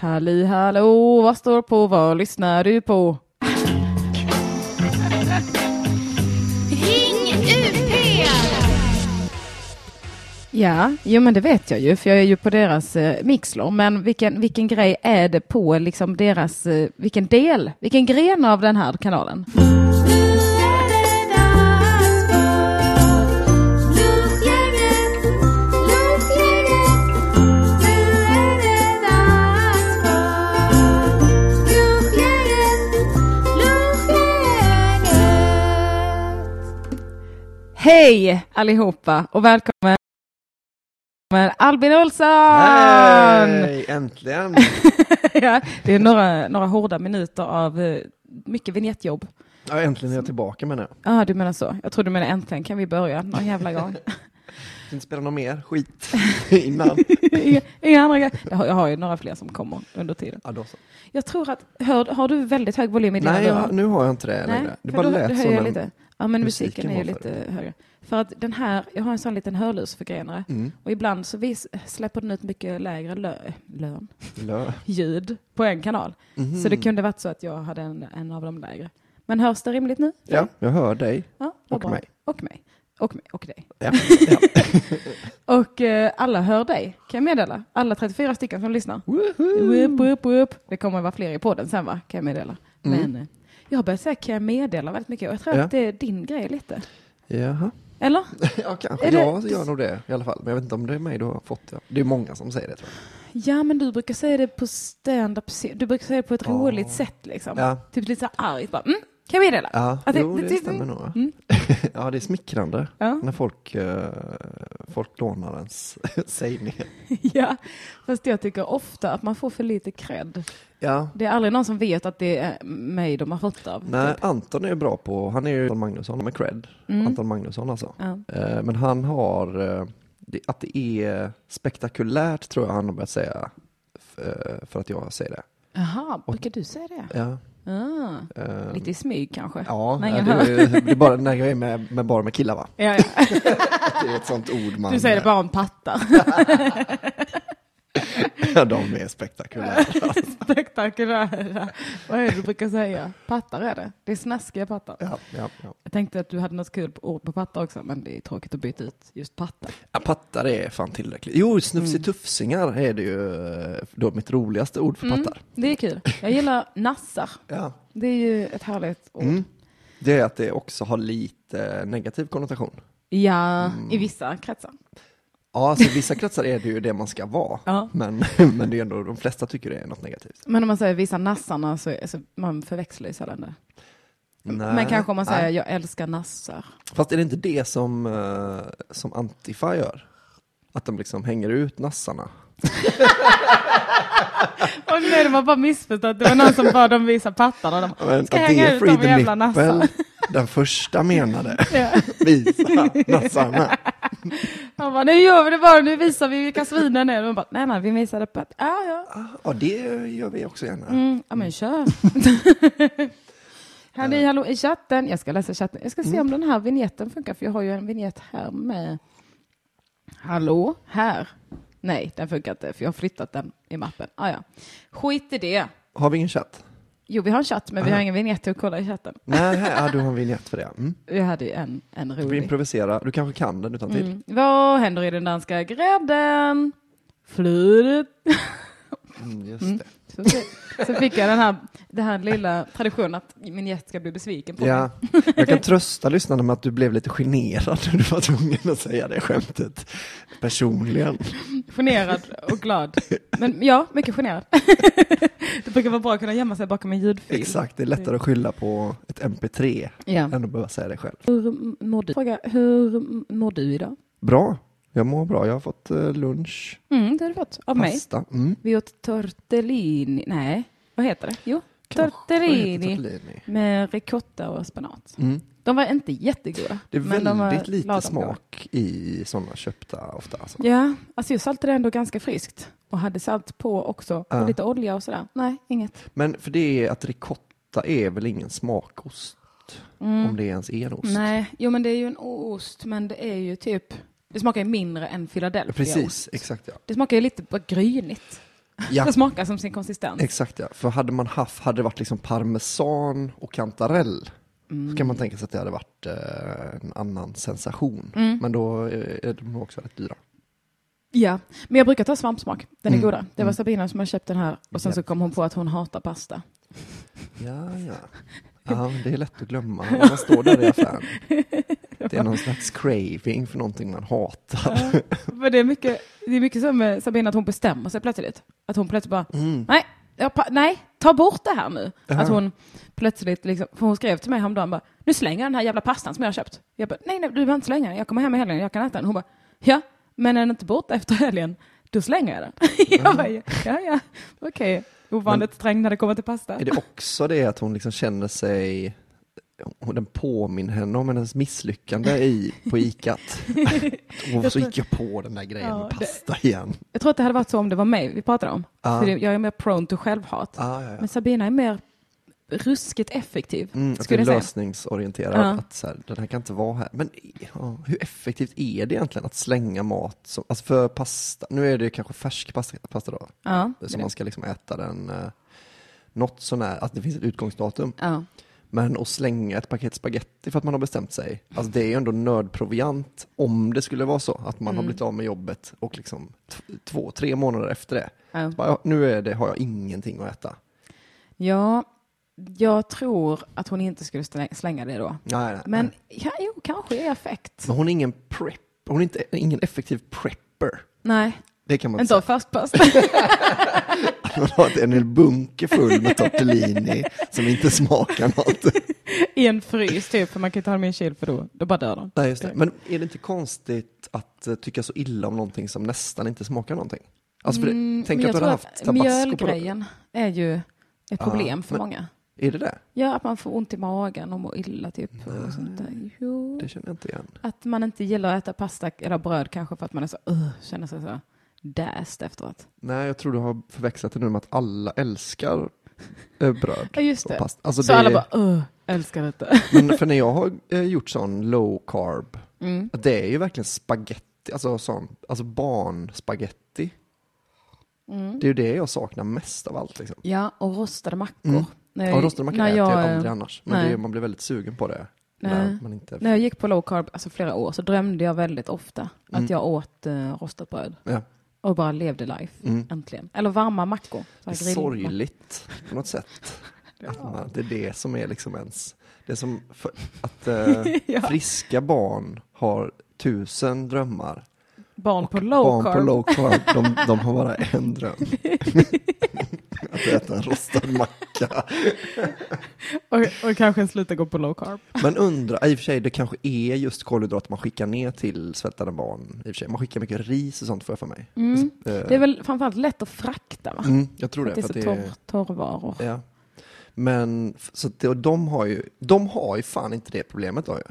Halli hallå, vad står på, vad lyssnar du på? Ring UP! Ja, jo men det vet jag ju, för jag är ju på deras eh, mixlor. Men vilken, vilken grej är det på liksom deras, eh, vilken del, vilken gren av den här kanalen? Hej allihopa och välkommen Albin Olsson! Hej, äntligen! ja, det är några, några hårda minuter av eh, mycket vignettjobb. Ja, äntligen är jag tillbaka med det. Ja, du menar så. Jag tror du menar äntligen kan vi börja någon jävla gång. Inte spela någon mer skit innan. inga, inga andra. Jag har, jag har ju några fler som kommer under tiden. Ja, då så. Jag tror att, hör, har du väldigt hög volym i dina Nej, jag, nu har jag inte det längre. Det bara då, lät då som jag en... lite. Ja, men musiken musiken är ju lite högre. För att den här, jag har en sån liten hörlursförgrenare Mm. och ibland så vis, släpper den ut mycket lägre lö, lön, Lö. ljud på en kanal. Mhm. Så det kunde varit så att jag hade en, en av de lägre. Men hörs det rimligt nu? Ja, jag hör dig. ja och bra. mig. Och mig. Och mig. Och dig. Ja. Och eh, alla hör dig, kan jag meddela. Alla 34 stycken som lyssnar. Woho! Whoop, whoop, whoop. Det kommer att vara fler i podden sen va, kan jag meddela. Mm. Men eh, jag har börjat säga kan jag meddela väldigt mycket och jag tror Ja. att det är din grej lite. Jaha. Eller? Ja, kanske. Är det- Jag gör nog det i alla fall. Men jag vet inte om det är mig du har fått det. Det är många som säger det tror jag. Ja, men du brukar säga det på stand-up. Du brukar säga det på ett Ja. roligt sätt liksom. Ja, Typ lite så argt bara. Mm, kan jag meddela? ja. Att det- jo, det- det stämmer nog. ja. Mm. Ja, det är smickrande Ja. när folk, eh, folk lånar ens sägningar. ja, fast jag tycker ofta att man får för lite cred. Ja, Det är aldrig någon som vet att det är mig de har fått av. Nej, typ. Anton är bra på, han är ju Anton Magnusson med cred. Mm. Anton Magnusson alltså. Ja. Eh, Men han har, eh, det, att det är spektakulärt tror jag han har börjat säga. eh, För att jag säger det. Jaha, brukar du säga det? Ja, Ah, eh, lite i smyg kanske? ja det, är, det är bara när jag är med, med bara med killar va? Ja, ja. Det är ett sånt ord man... Du säger det bara om pattar. De är spektakulära. Spektakulära. Vad är det du brukar säga? Pattar är det. Det är snaskiga pattar. Ja, ja, ja. Jag tänkte att du hade något kul ord på pattar också, men det är tråkigt att byta ut just pattar. ja, pattar är fan tillräckligt. Jo, snufsitufsingar är det ju eh, då mitt roligaste ord för Mm, pattar. det är kul. Jag gillar nassar. Ja. Det är ju ett härligt ord. Mm. Det är att det också har lite negativ konnotation. Ja, Mm. i vissa kretsar. Ja, alltså i vissa kretsar är det ju det man ska vara. Ja. Men, men det är ändå, de flesta tycker det är något negativt. Men om man säger vissa nassarna så, så man förväxlar ju sällan det. Nej, Men kanske om man säger nej. jag älskar nassar. Fast är det inte det som, eh, som Antifa gör? Att de liksom hänger ut nassarna? Och nej, de har bara missförstått. Det var någon som bad dem visa pattarna. De, Men Ska att hänga det ut Free de the jävla nassarna. den första menade. Visa nassarna. Han bara, nu gör vi det bara, nu visar vi vilka svinen är. De bara, nej, nej, vi visade på att, ja, ja. Ja, det gör vi också gärna. Mm, ja, men kör. Halli hallå i chatten. Jag ska läsa chatten. Jag ska se om den här vignetten funkar, för jag har ju en vignett här med. Hallå, här. Nej, den funkar inte, för jag har flyttat den i mappen. Ah, ja. Skit i det. Har vi ingen chatt? Jo, vi har en chatt, men vi har ingen vignett till att kolla i chatten. Nej, ja, du har en vignett för det. Mm. Vi hade ju en, en Du rolig. improvisera, du kanske kan den utan till. Mm. Vad händer i den danska grädden? Flödet. Mm, just Mm. det. Så, så fick jag den här, den här lilla traditionen att min gäst ska bli besviken på Ja, jag kan trösta lyssnarna med att du blev lite generad när du var tvungen att säga det skämtet personligen. mig. Generad och glad. Men ja, mycket generad. det brukar vara bra att kunna gömma sig bakom en ljudfil. Exakt, det är lättare att skylla på ett MP3 Ja. än att behöva säga det själv. Hur mår du? Fråga, hur mår du idag? Bra, jag mår bra. Jag har fått eh, lunch, Mm, det har du fått. Av mig. pasta. Mm. Vi åt tortellini. Nej, vad heter det? Jo, tortellini tortellini. med ricotta och spenat. Mm. De var inte jättegoda. Det är väldigt lite smak i sådana köpta ofta. Alltså. Ja, alltså jag saltade ändå ganska friskt och hade salt på också och lite olja och sådär. Nej, inget. Men för det är att ricotta är väl ingen smakost? Mm. Om det är ens en ost? Nej, jo men det är ju en ost, men det är ju typ, det smakar ju mindre än Philadelphia Precis, exakt ja. Det smakar ju lite bara grynigt. Ja. Det smakar som sin konsistens. Exakt ja, för hade man haft, hade det varit liksom parmesan och kantarell, Mm. så kan man tänka sig att det hade varit eh, en annan sensation. Mm. Men då är är de också rätt dyra. Ja, men jag brukar ta svampsmak. Den är Mm. goda. Det var Mm. Sabina som har köpt den här och sen så kom hon på att hon hatar pasta. Ja, ja. Ja, men det är lätt att glömma när man står där i affären. Det är någon slags craving för någonting man hatar. För det är mycket, det är mycket som med Sabina att hon bestämmer sig plötsligt. Att hon plötsligt bara, Mm. nej, jag, nej, ta bort det här nu. Jaha. Att hon plötsligt, liksom, för hon skrev till mig häromdagen bara, nu slänger jag den här jävla pastan som jag har köpt. Jag bara, nej, nej, du behöver inte slänga den, jag kommer hem i helgen, jag kan äta den. Hon bara, ja, men är den inte borta efter helgen, då slänger jag den. jag bara, ja, ja, okej. Ovanligt sträng när det kommer till pasta. Är det också det att hon liksom känner sig, den påminner henne om hennes misslyckande i, på ikat? Och så gick jag på den där grejen Ja, med det- pasta igen. Jag tror att det hade varit så om det var mig vi pratade om. Det, jag är mer prone to självhat. Ah, ja, ja. Men Sabina är mer ruskigt effektiv. Mm, att det är lösningsorienterad. Ja. Att så här, den här kan inte vara här. Men ja, hur effektivt är det egentligen att slänga mat? Som, alltså för pasta, nu är det kanske färsk pasta, pasta då. Ja, Så man ska liksom äta den eh, något sånär, att det finns ett utgångsdatum. ja. Men att slänga ett paket spaghetti för att man har bestämt sig, alltså det är ju ändå nödproviant om det skulle vara så att man har Mm. blivit av med jobbet och liksom två, tre månader efter det, bara, nu är det, har jag ingenting att äta. ja, jag tror att hon inte skulle slä- slänga det då. Nej, nej, Men nej. ja, jo, kanske i affekt. Men hon är ingen prep, hon är inte, ingen effektiv prepper. Nej, Det kan man inte inte säga. färsk pasta. Hon har en hel bunke full med tortellini som inte smakar något. I en frys typ, för man kan inte ha dem i en kyl för då, då bara dör de. Nej, just det. Men är det inte konstigt att eh, tycka så illa om någonting som nästan inte smakar någonting? Alltså för det, Mm, tänk att du hade haft tabasco på det. Mjölgrejen är ju ett problem för men- många. Är det det? Ja, att man får ont i magen och mår illa typ. Och sånt där. Jo. Det känner jag inte igen. Att man inte gillar att äta pasta eller bröd kanske för att man är så, uh, känner sig så däst efteråt. Nej, jag tror du har förväxlat det nu med att alla älskar eh, bröd Ja, just och det. pasta. Alltså så det, alla bara, uh, älskar detta. Men för när jag har eh, gjort sån low carb, Mm. det är ju verkligen spaghetti, alltså sån, alltså barnspaghetti. Mm. Det är ju det jag saknar mest av allt liksom. Ja, och rostade mackor. Mm. När Ja, rostade mackor äter jag jag, aldrig annars, men det, man blir väldigt sugen på det. Nej. När man inte... När jag gick på low carb, alltså flera år, så drömde jag väldigt ofta Mm. att jag åt uh, rostat bröd. Ja. Och bara levde life, Mm. äntligen. Eller varma mackor. Det är sorgligt på något sätt. Att man, det är det som är liksom ens, det är som för, att eh, Ja. friska barn har tusen drömmar. Barn på low barn carb. på low carb, de, de har bara en dröm. att äta en rostad macka. och, och kanske sluta gå på low carb. Men undra, i och för sig det kanske är just kolhydrater man skickar ner till svältande barn. I och. Man skickar mycket ris och sånt får jag för mig. Mm. Eh, Det är väl framförallt lätt att frakta va? mm, jag tror det. det är så att torr, torrvaror. Ja. Men så att de har ju, de har ju fan inte det problemet då ju.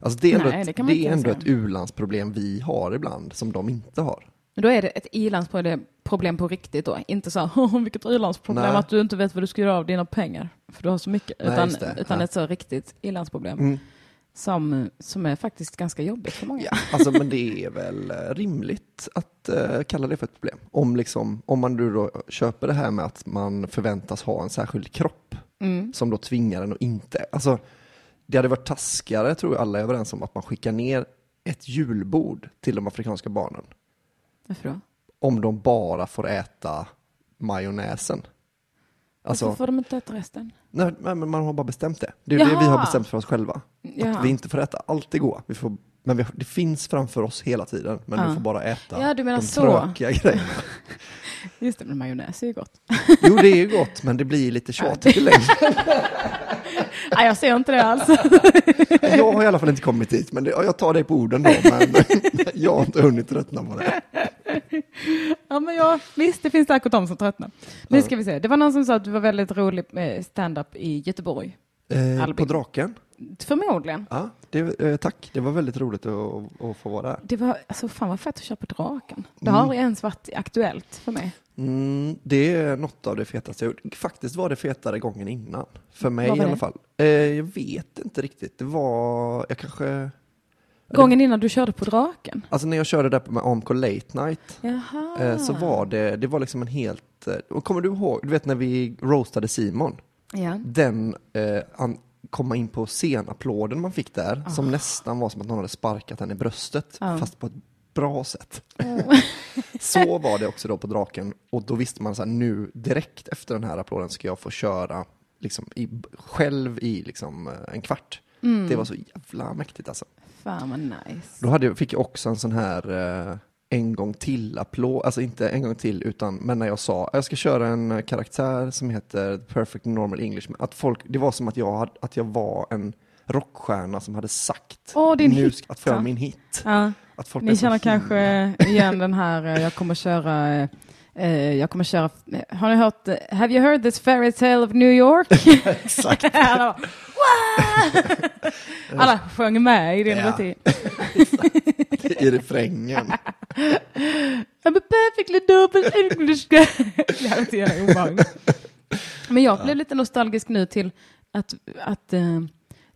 Alltså det är ändå, Nej, ett, det är ändå ett u-landsproblem vi har ibland som de inte har. Men Då är det ett ilandsproblem problem på riktigt då. Inte så här, vilket ilandsproblem Nej. att du inte vet vad du ska göra av dina pengar. För du har så mycket. Nej, utan utan Ja. ett så riktigt ilandsproblem. Mm. Som, som är faktiskt ganska jobbigt för många. Ja, alltså men det är väl eh, rimligt att eh, kalla det för ett problem. Om, liksom, om man nu då köper det här med att man förväntas ha en särskild kropp Mm. som då tvingar en att inte, alltså det hade varit taskigare tror jag alla är överens om att man skickar ner ett julbord till de afrikanska barnen. Varför då? om de bara får äta majonnäsen. Varför Alltså, får de inte äta resten? nej, men man har bara bestämt det. Det är det vi har Jaha. bestämt för oss själva. Ja. Att vi inte får äta allt det goda. Vi får, men vi, det finns framför oss hela tiden, men Ja. vi får bara äta Ja, du menar de så. tråkiga grejerna. Just det, men majonnäs är ju gott. Jo, det är ju gott, men det blir lite tjatigt i längden. Nej, jag ser inte det alls. Jag har i alla fall inte kommit dit, men det, jag tar dig på orden då. Men jag har inte hunnit tröttna på det. ja, men ja, visst, det finns säkert de som tröttnar. Nu ska vi se. Det var någon som sa att du var väldigt rolig med stand-up i Göteborg. Eh, på Draken? Förmodligen. Ja, det, eh, tack. Det var väldigt roligt att, att få vara där. Det var, alltså fan vad fett att köra på Draken. Det har Mm. aldrig ens varit aktuellt för mig. Mm, det är något av det fetaste jag gjort. Faktiskt var det fetare gången innan. För mig i alla fall. Eh, jag vet inte riktigt. Det var, jag kanske, Gången innan du körde på draken? Alltså när jag körde där med AMK Late Night Jaha. eh, så var det, det var liksom en helt, eh, kommer du ihåg, du vet när vi roastade Simon? Ja. Den eh, an, komma in på scenapplåden man fick där, som nästan var som att någon hade sparkat henne i bröstet, Ja. fast på ett bra sätt. så var det också då på Draken, och då visste man så här, nu direkt efter den här applåden ska jag få köra liksom, i, själv i liksom, eh, en kvart. Det var så jävla mäktigt alltså. Fan vad nice. Då hade, fick jag också en sån här eh, en gång till applåd, alltså inte en gång till utan, men när jag sa jag ska köra en eh, karaktär som heter Perfect Normal English, att folk, det var som att jag, hade, att jag var en rockstjärna som hade sagt Åh, din nu hit, att få min hit. Ja. Att folk Ni så känner kanske igen den här, eh, jag kommer köra, eh, jag kommer köra, eh, har ni hört, eh, have you heard this fairy tale of New York? Exakt. Alla! Alla sjöng med i din Ja. rutin. i refrängen. I'm a perfectly double English guy. Det är inte jävla obehagligt. Men jag blev lite nostalgisk nu till att, att eh,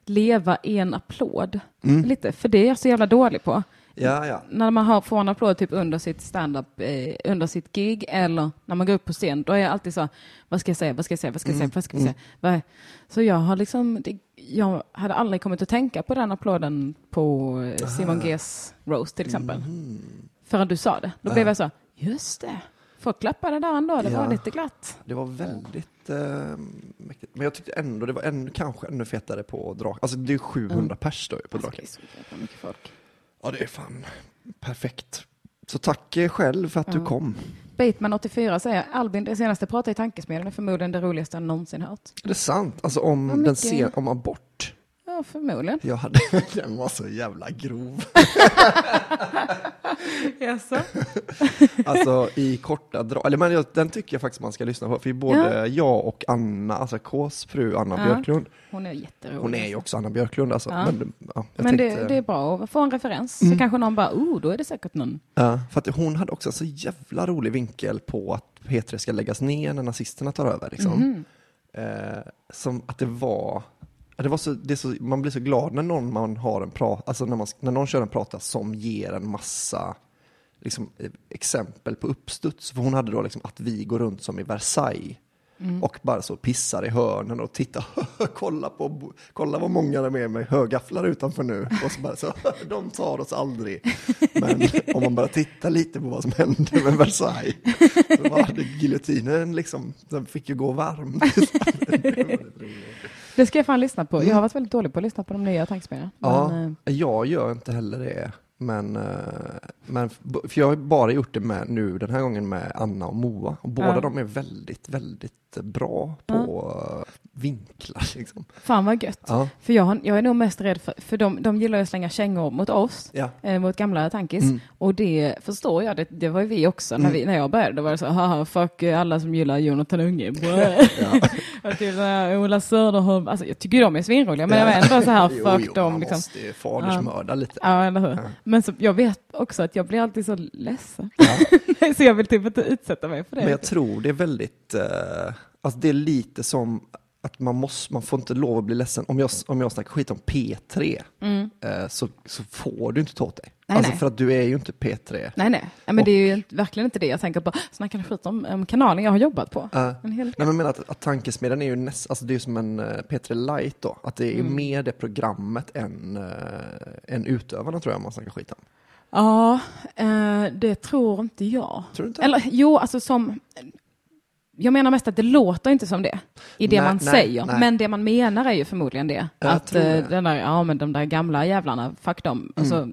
leva i en applåd. Lite, för det är jag så jävla dålig på. Ja, ja. När man har, får en applåd typ under sitt stand-up, eh, under sitt gig eller när man går upp på scen, då är jag alltid så, vad ska jag säga, vad ska jag säga, vad ska jag säga, vad ska jag säga? Vad- Så jag har liksom, det, jag hade aldrig kommit att tänka på den applåden på eh, Simon Gs roast till exempel. Förrän du sa det. Då blev jag så, just det, folk klappade där ändå, det Ja. var lite glatt. Det var väldigt eh, mäktigt. Men jag tyckte ändå det var ännu, kanske ännu fetare på Draken. Alltså det är 700 pers då på Alltså, Draken. det är så mycket folk. Ja, det är fan perfekt. Så tack eh, själv för att du Ja. kom. Bateman84 säger, Albin, det senaste pratet i tankesmedjan är förmodligen det roligaste jag någonsin hört. Är det sant? Alltså om, Vad den ser, om abort. Ja, förmodligen. Jag hade, den var så jävla grov. Jaså? Alltså i korta drag, eller men den tycker jag faktiskt man ska lyssna på. För både jag och Anna, alltså Ks fru Anna Ja. Björklund, Hon är jätterolig. hon är ju också Anna Björklund alltså. Ja. Men, ja, Men tänkte, det, det är bra att få en referens. Mm. Så kanske någon bara, oh, då är det säkert någon. ja, för att hon hade också en så jävla rolig vinkel på att P3 ska läggas ner när nazisterna tar över. Liksom. Mhm. Eh, som att det var, ja, det var så, det så, man blir så glad när någon man har en prat, alltså när, man, när någon kör en prata som ger en massa liksom, eh, exempel på uppstuds. För hon hade då liksom att vi går runt som i Versailles och bara så pissar i hörnen och tittar, kolla på, kolla vad många det är med högafflar utanför nu. Och så bara så, de tar oss aldrig. Men om man bara tittar lite på vad som hände med Versailles, så var det giljotinen liksom, den fick ju gå varm. Det ska jag fan lyssna på. Jag har varit väldigt dålig på att lyssna på de nya tankesmedjorna. Ja, Men, eh, jag gör inte heller det. Men, eh, men för jag har bara gjort det med nu den här gången med Anna och Moa. Och båda Ja. de är väldigt, väldigt bra på eh, vinklar. Liksom. fan vad gött. Ja, För jag, jag är nog mest rädd för, för de, de gillar att slänga kängor mot oss. ja. eh, mot gamla tankis. Mm. Och det förstår jag, det, det var ju vi också. När, vi, när jag började då var det så, haha, fuck eh, alla som gillar Jonathan Unge. och typ så här, Ola Söderholm, alltså jag tycker de är svinroliga, men jag var ändå så här, Jo, fuck jo, dem. man Liksom. måste ju fadersmörda lite. Ja, eller hur? Men så, jag vet också att jag blir alltid så ledsen. Ja. så jag vill typ inte utsätta mig för det. Men jag tror det är väldigt, eh, alltså det är lite som att man, måste, man får inte lov att bli ledsen. Om jag, om jag snackar skit om P3 eh, så, så får du inte ta åt dig. Mm. Nej, alltså nej. för att du är ju inte P3. Nej, nej. Men det är ju verkligen inte det jag tänker på. Snackar ni skit om, om kanalen jag har jobbat på? Ja. En hel... Nej men menar att, att tankesmedjan är ju näst, alltså det är som en uh, P3 Lite då. Att det är Mm. mer det programmet än, uh, än utövarna tror jag man snackar skit om. Ja, eh, det tror inte jag. Tror du inte? Eller jo, alltså som... Jag menar mest att det låter inte som det i det Nej, man nej, säger. nej. Men det man menar är ju förmodligen det. Jag att eh, det. Den där, ja men de där gamla jävlarna, fuck dem. Alltså,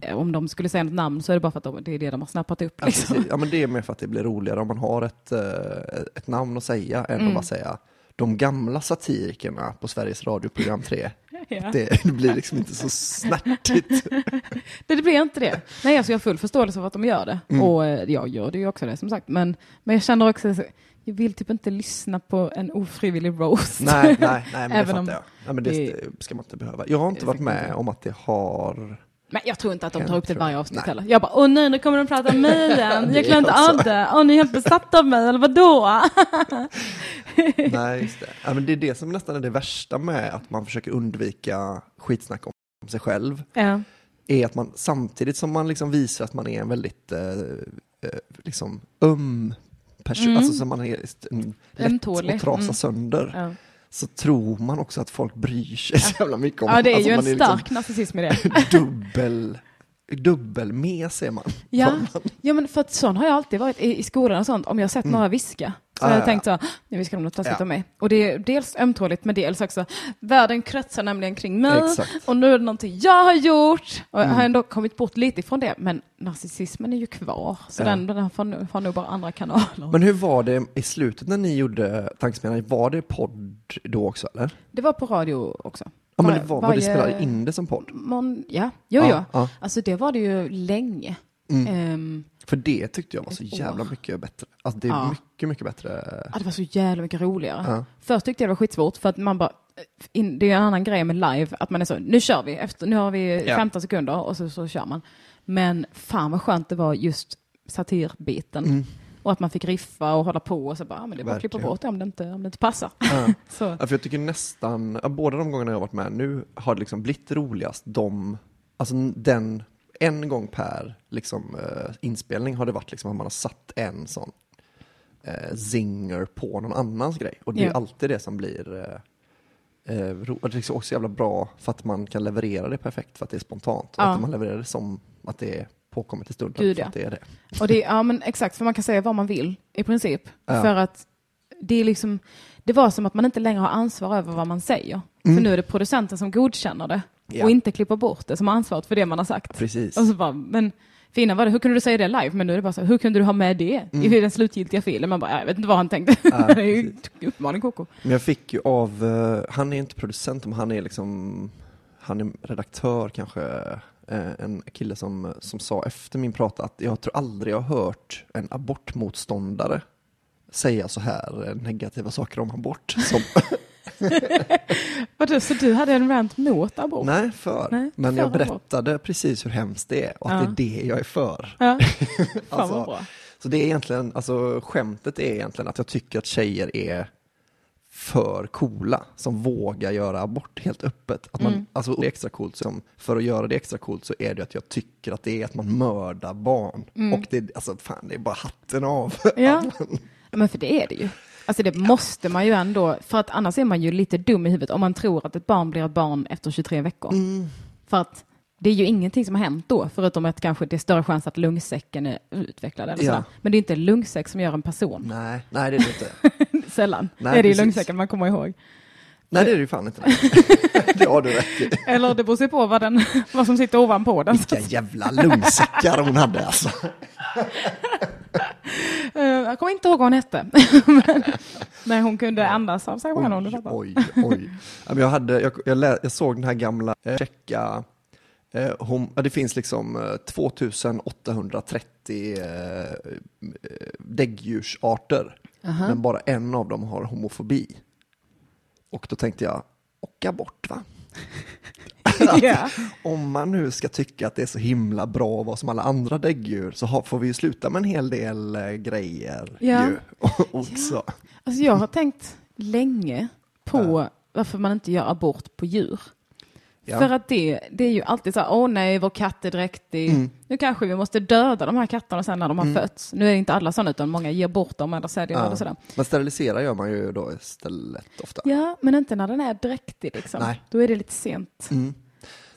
eh, om de skulle säga något namn så är det bara för att de, det är det de har snappat upp. Ja, Liksom. precis. ja men det är mer för att det blir roligare om man har ett, eh, ett namn att säga än Mm. att bara säga de gamla satirikerna på Sveriges Radio program 3. Ja. Det, det blir liksom inte så snärtigt. Det, det blir inte det. Nej, alltså jag har full förståelse för att de gör det. Mm. Och eh, jag gör det ju också det som sagt. Men, men jag känner också, så- jag vill typ inte lyssna på en ofrivillig roast. nej, nej, nej, men Även det om fattar jag. Nej, men det, det- ska man inte behöva. Jag har inte varit med om att det har Men jag tror inte att de tar upp det varje avsnitt nej. heller. Jag bara, åh nej, nu kommer de prata om mig igen. Jag klarar inte av det. Åh, ni är helt besatta av mig, eller vadå? Nej, just det. Ja, men det är det som nästan är det värsta med att man försöker undvika skitsnack om sig själv. Ja. är att man samtidigt som man liksom visar att man är en väldigt eh, eh, liksom öm person, Mm. alltså som man är en, lätt Ömtålig. att trasa Mm. sönder, Ja. Så tror man också att folk bryr sig så jävla mycket om ja, det är alltså ju man en liksom stark narcissism i det. dubbel, dubbelmes är man. Ja, ja men för att sån har jag alltid varit i, i skolan och sånt. Om jag sett några viska så Mm. Har jag ja, tänkt så, nu viskar de något taskigt Ja. om mig. Och det är dels ömtåligt men dels också, världen kretsar nämligen kring mig Exakt. och nu är det någonting jag har gjort. Och jag har Mm. ändå kommit bort lite ifrån det, men narcissismen är ju kvar. Så Ja. den, den får, nu- får nog bara andra kanaler. Men hur var det i slutet när ni gjorde Tankesmedjan? Var det podd då också eller? det var på radio också. Ja, men det var, var det varje- spelade in det som podd? Mon, ja, jo, ja. ja. Alltså det var det ju länge. Mm. Ehm, För det tyckte jag var så jävla år. mycket bättre. Alltså det är Ja. mycket, mycket bättre. Ja, det var så jävla mycket roligare. Ja. Först tyckte jag det var skitsvårt för att man bara, in, det är en annan grej med live, att man är så, nu kör vi, efter, nu har vi Ja. 15 sekunder och så, så kör man. Men fan vad skönt det var just satirbiten. Mm. Och att man fick riffa och hålla på och så bara, ja, men det är bara att klippa bort det om det inte, om det inte passar. Ja. Så, Ja, för jag tycker nästan, båda de gångerna jag har varit med nu har det liksom blivit roligast de, alltså den, en gång per liksom, eh, inspelning har det varit liksom att man har satt en sån eh, zinger på någon annans grej. Och det är Ja. alltid det som blir eh, eh, ro, och det är liksom också jävla bra för att man kan leverera det perfekt för att det är spontant. Och Ja. att man levererar det som att det är påkommet i stunden. Gud, för ja. att det är det. och det, ja men exakt, för man kan säga vad man vill i princip. Ja. För att det är liksom, det var som att man inte längre har ansvar över vad man säger. För nu är det producenten som godkänner det Ja. och inte klipper bort det, som ansvaret för det man har sagt. Precis. Och så bara, men fina var det, hur kunde du säga det live? Men nu är det bara så, hur kunde du ha med det i den slutgiltiga filen? Man bara, jag vet inte vad han tänkte. Ja, det är ju uppmaning koko. Men jag fick ju av, eh, han är inte producent, men han är liksom, han är redaktör kanske, eh, en kille som, som sa efter min prata att jag tror aldrig jag har hört en abortmotståndare säga så här negativa saker om abort. Som, Vadå, så du hade en rant mot abort? nej, för. Nej, men för jag abort. berättade precis hur hemskt det är och att Ja. det är det jag är för. Ja. Fan Alltså, vad bra. Så det är egentligen, alltså skämtet är egentligen att jag tycker att tjejer är för coola som vågar göra abort helt öppet. Att man, Mm. alltså det är extra coolt, som, för att göra det extra coolt så är det att jag tycker att det är att man mördar barn. Och det, alltså fan, det är bara hatten av. Mm. Ja, men för det är det ju. Alltså det måste man ju ändå, för att annars är man ju lite dum i huvudet om man tror att ett barn blir ett barn efter 23 veckor. För att det är ju ingenting som har hänt då, förutom att kanske det är större chans att lungsäcken är utvecklad. Eller Ja. sådär. Men det är inte lungsäck som gör en person. Nej, nej det är det inte. Sällan. Nej, är det precis. lungsäcken man kommer ihåg. Nej det är det ju fan inte. det har du rätt i. Eller det beror sig på vad, den, vad som sitter ovanpå den. Vilka jävla lungsäckar hon hade alltså. Eh, Jag kommer inte ihåg vad hon hette. Men- Men hon kunde andas av sig själv Oj, oj, oj. Jag, hade, jag, jag, lä, jag såg den här gamla eh, tjecka, eh, hom, ja, det finns liksom eh, 2830 eh, eh, däggdjursarter, men bara en av dem har homofobi. Och då tänkte jag, och abort va? Ja. Om man nu ska tycka att det är så himla bra att vara som alla andra däggdjur så har, får vi ju sluta med en hel del eh, grejer Ja. ju också. Alltså jag har tänkt länge på varför man inte gör abort på djur. Ja. För att det, det är ju alltid så här, åh nej, vår katt är dräktig. Mm. Nu kanske vi måste döda de här katterna sen när de har fötts. Nu är det inte alla sådana, utan många ger bort dem eller säljer dem eller sådär. Men sterilisera gör man ju då istället ofta. Ja, men inte när den är dräktig liksom. Nej. Då är det lite sent. Mm.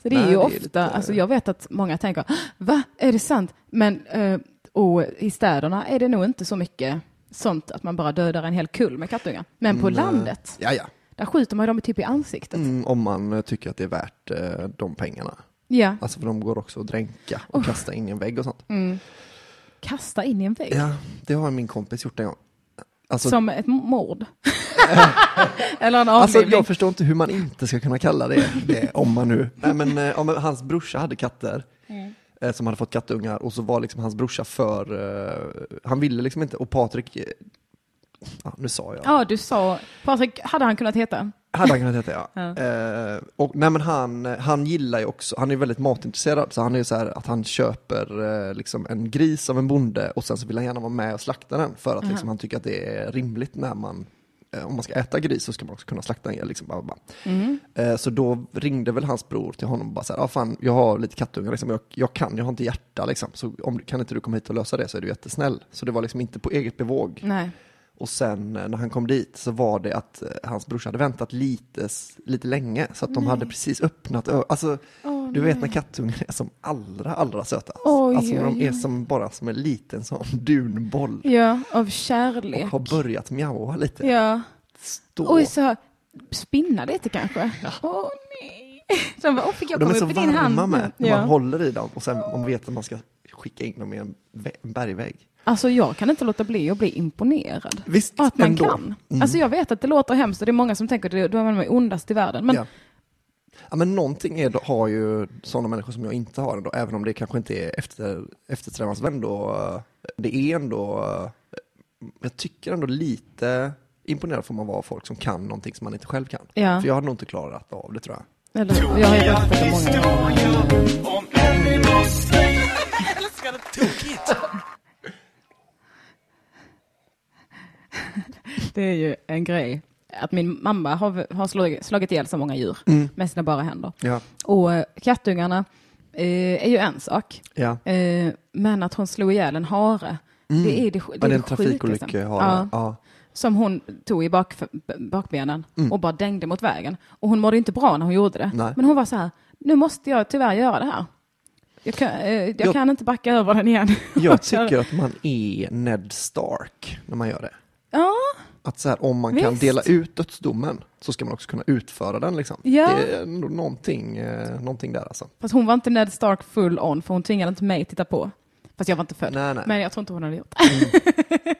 Så det är Nej, ju det är ofta, lite- alltså jag vet att många tänker, va, är det sant? Men eh, och i städerna är det nog inte så mycket sånt att man bara dödar en hel kull med kattungar. Men på Mm, landet, Ja, ja. Där skjuter man ju dem typ i ansiktet. Mm, om man eh, tycker att det är värt eh, de pengarna. Ja, Alltså för de går också att dränka och kasta in i en vägg och sånt. kasta in i en vägg. Ja, det har min kompis gjort en gång. Alltså, Som ett mord. Eller en alltså jag förstår inte hur man inte ska kunna kalla det, det om man nu... Nej men eh, om hans brorsa hade katter. eh, Som hade fått kattungar och så var liksom hans brorsa för, eh, han ville liksom inte, och Patrik, eh, ja, nu sa jag. Ja, du sa, Patrik, hade han kunnat heta? Hade han kunnat heta ja. Ja. Eh, och, nej men han, han gillar ju också, han är väldigt matintresserad, så han är ju så här att han köper eh, liksom en gris av en bonde och sen så vill han gärna vara med och slakta den för att liksom, han tycker att det är rimligt när man eh, om man ska äta gris så ska man också kunna slakta en. Liksom, bara, bara. Mm. Eh, Så då ringde väl hans bror till honom och bara så här, ah, fan, jag har lite kattungar, liksom. jag, jag kan, jag har inte hjärta liksom. Så om, kan inte du komma hit och lösa det så är du jättesnäll. Så det var liksom inte på eget bevåg. Nej. Och sen eh, när han kom dit så var det att eh, hans brorsa hade väntat lite, lite länge. Så att de hade precis öppnat Alltså, Åh, du vet nej. när kattungar är som allra, allra sötast. Oj, alltså när oj, de är oj. som bara som en liten sån dunboll. Ja, av Och kärlek. har börjat mjaua lite. Ja. Stå. Oj, så spinna lite kanske. Åh nej. Så han bara, åh fick jag Och de komma är så upp i din hand? varma med. Ja. Man håller i dem och sen man vet att man ska skicka in dem i en bergvägg. Alltså jag kan inte låta bli att bli imponerad. Visst, Att man ändå. kan. Mm. Alltså jag vet att det låter hemskt och det är många som tänker att då är ondast i världen. Men Ja. Ja, men någonting är, har ju sådana människor som jag inte har ändå, även om det kanske inte är efter, eftersträvansvärt ändå. eh, Det är ändå, eh, jag tycker ändå lite imponerad får man vara av folk som kan någonting som man inte själv kan. Ja. För jag hade nog inte klarat av det tror jag. Eller, jag har ju varit på det många tokigt. Det är ju en grej. Att min mamma har, har slagit, slagit ihjäl så många djur med sina bara händer. Ja, Och eh, kattungarna eh, är ju en sak. ja. Eh, men att hon slog ihjäl en hare, det är det, det, är en det Ja. det. Ja. Som hon tog i bak, bakbenen Mm. och bara dängde mot vägen. Och hon mådde inte bra när hon gjorde det. Nej. Men hon var så här, nu måste jag tyvärr göra det här. Jag kan, eh, jag Jag- kan inte backa över den igen. Jag tycker att man är Ned Stark när man gör det. Ja, Att så här, om man kan Visst. dela ut dödsdomen så ska man också kunna utföra den. Liksom. Ja. Det är ändå någonting, eh, någonting där alltså. fast hon var inte Ned Stark full on, för hon tvingade inte mig titta på. Fast jag var inte född. Nej, nej. Men jag tror inte hon hade gjort det.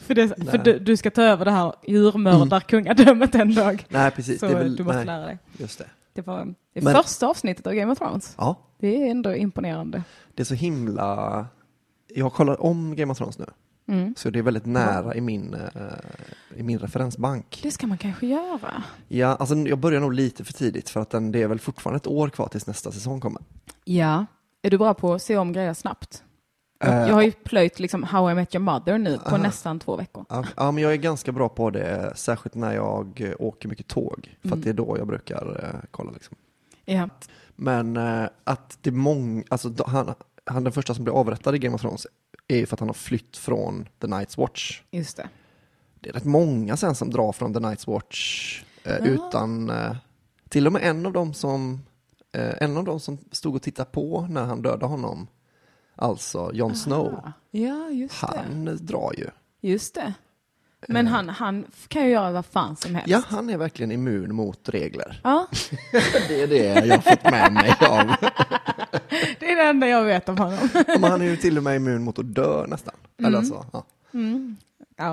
för det, för du, du ska ta över det här djurmördarkungadömet en dag. Nej, precis. Så väl, du måste nej, lära dig. Just det. Det var det Men- första avsnittet av Game of Thrones. Ja, Det är ändå imponerande. det är så himla... Jag kollar om Game of Thrones nu. Mm. Så det är väldigt nära i min, eh, i min referensbank. Det ska man kanske göra. Ja, alltså jag börjar nog lite för tidigt för att den, det är väl fortfarande ett år kvar tills nästa säsong kommer. Ja. Är du bra på att se om grejer snabbt? Eh, Jag har ju plöjt liksom How I Met Your Mother nu på nästan två veckor. Ja, men jag är ganska bra på det, särskilt när jag åker mycket tåg. För Mm. det är då jag brukar eh, kolla. Liksom. Ja. Men att det är många, alltså han, han den första som blir avrättad i Game of Thrones är ju för att han har flytt från The Night's Watch. Just det. Det är rätt många sen som drar från The Night's Watch eh, utan, eh, till och med en av dem som, eh, en av dem som stod och tittade på när han dödade honom, alltså Jon Snow, Ja, det. han eh, drar ju. Just det. Men han, han kan ju göra vad fan som helst. Ja, han är verkligen immun mot regler. Ja, Det är det jag har fått med mig av. det är det enda jag vet om honom. Men han är ju till och med immun mot att dö nästan. Eller så, ja. Ja.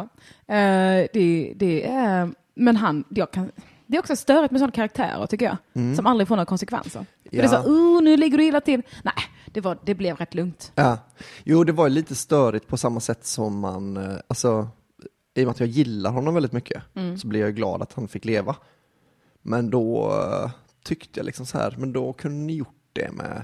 Eh, det, det är, men han, jag kan, det är också störigt med sådana karaktärer tycker jag. Som aldrig får några konsekvenser. För det är Mm. Ja. så, oh, nu ligger du illa till. Nej, det, var, det blev rätt lugnt. Ja, jo det var lite störigt på samma sätt som man, eh, alltså i och med att jag gillar honom väldigt mycket så blev jag glad att han fick leva. Men då eh, tyckte jag liksom så här, men då kunde ni gjort det med,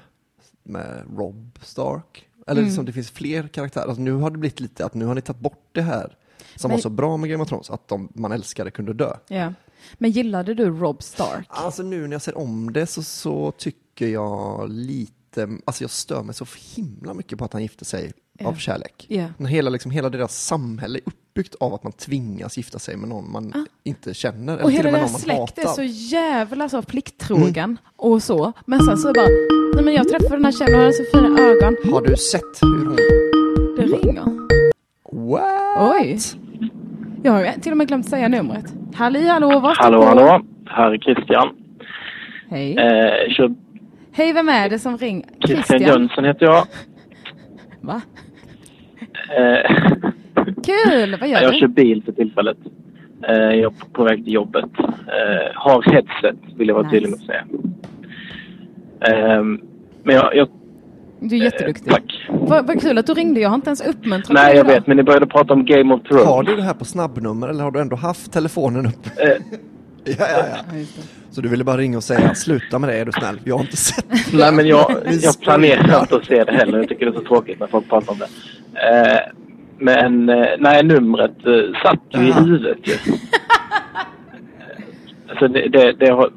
med Rob Stark. Eller liksom det finns fler karaktärer, alltså, nu har det blivit lite att nu har ni tagit bort det här som Men- var så bra med Game of Thrones, att de man älskade kunde dö. Ja. Men gillade du Rob Stark? Alltså nu när jag ser om det så, så tycker jag lite, alltså jag stör mig så himla mycket på att han gifte sig Ja. av kärlek. När hela, liksom, hela deras samhälle är uppbyggt av att man tvingas gifta sig med någon man inte känner. Ah. Och eller hela och med deras någon man släkt är hatar. Mm. så jävla så plikttrogen och så. Men sen så bara, nej men jag träffade den här tjejen och hade så fina ögon. Har du sett hur hon... Det ringer. What? Oj. Jag har till och med glömt säga numret. Halli hallå, vad Hallå, hallå. Här är Christian. Hej. Eh, kör, Hej, vem är det som ringer? Christian Jönsson heter jag. Va? Eh, Kul, vad gör jag du? kör bil för tillfället. Eh, jag är på väg till jobbet. Eh, har headset, vill jag vara Nice. tydlig med att säga. Eh, men jag... jag Du är jätteduktig. tack. Vad, vad kul att du ringde, jag har inte ens uppmuntrat Nej, jag idag. vet, men ni började prata om Game of Thrones. Har du det här på snabbnummer eller har du ändå haft telefonen uppe? Eh, Ja, ja, ja. Så du ville bara ringa och säga sluta med det är du snäll, jag har inte sett det. nej, men jag, jag planerar inte att se det heller. Jag tycker det är så tråkigt när folk pratar om det. Eh, men eh, nej, numret eh, satt ju i huvudet ju. så det, det, det har,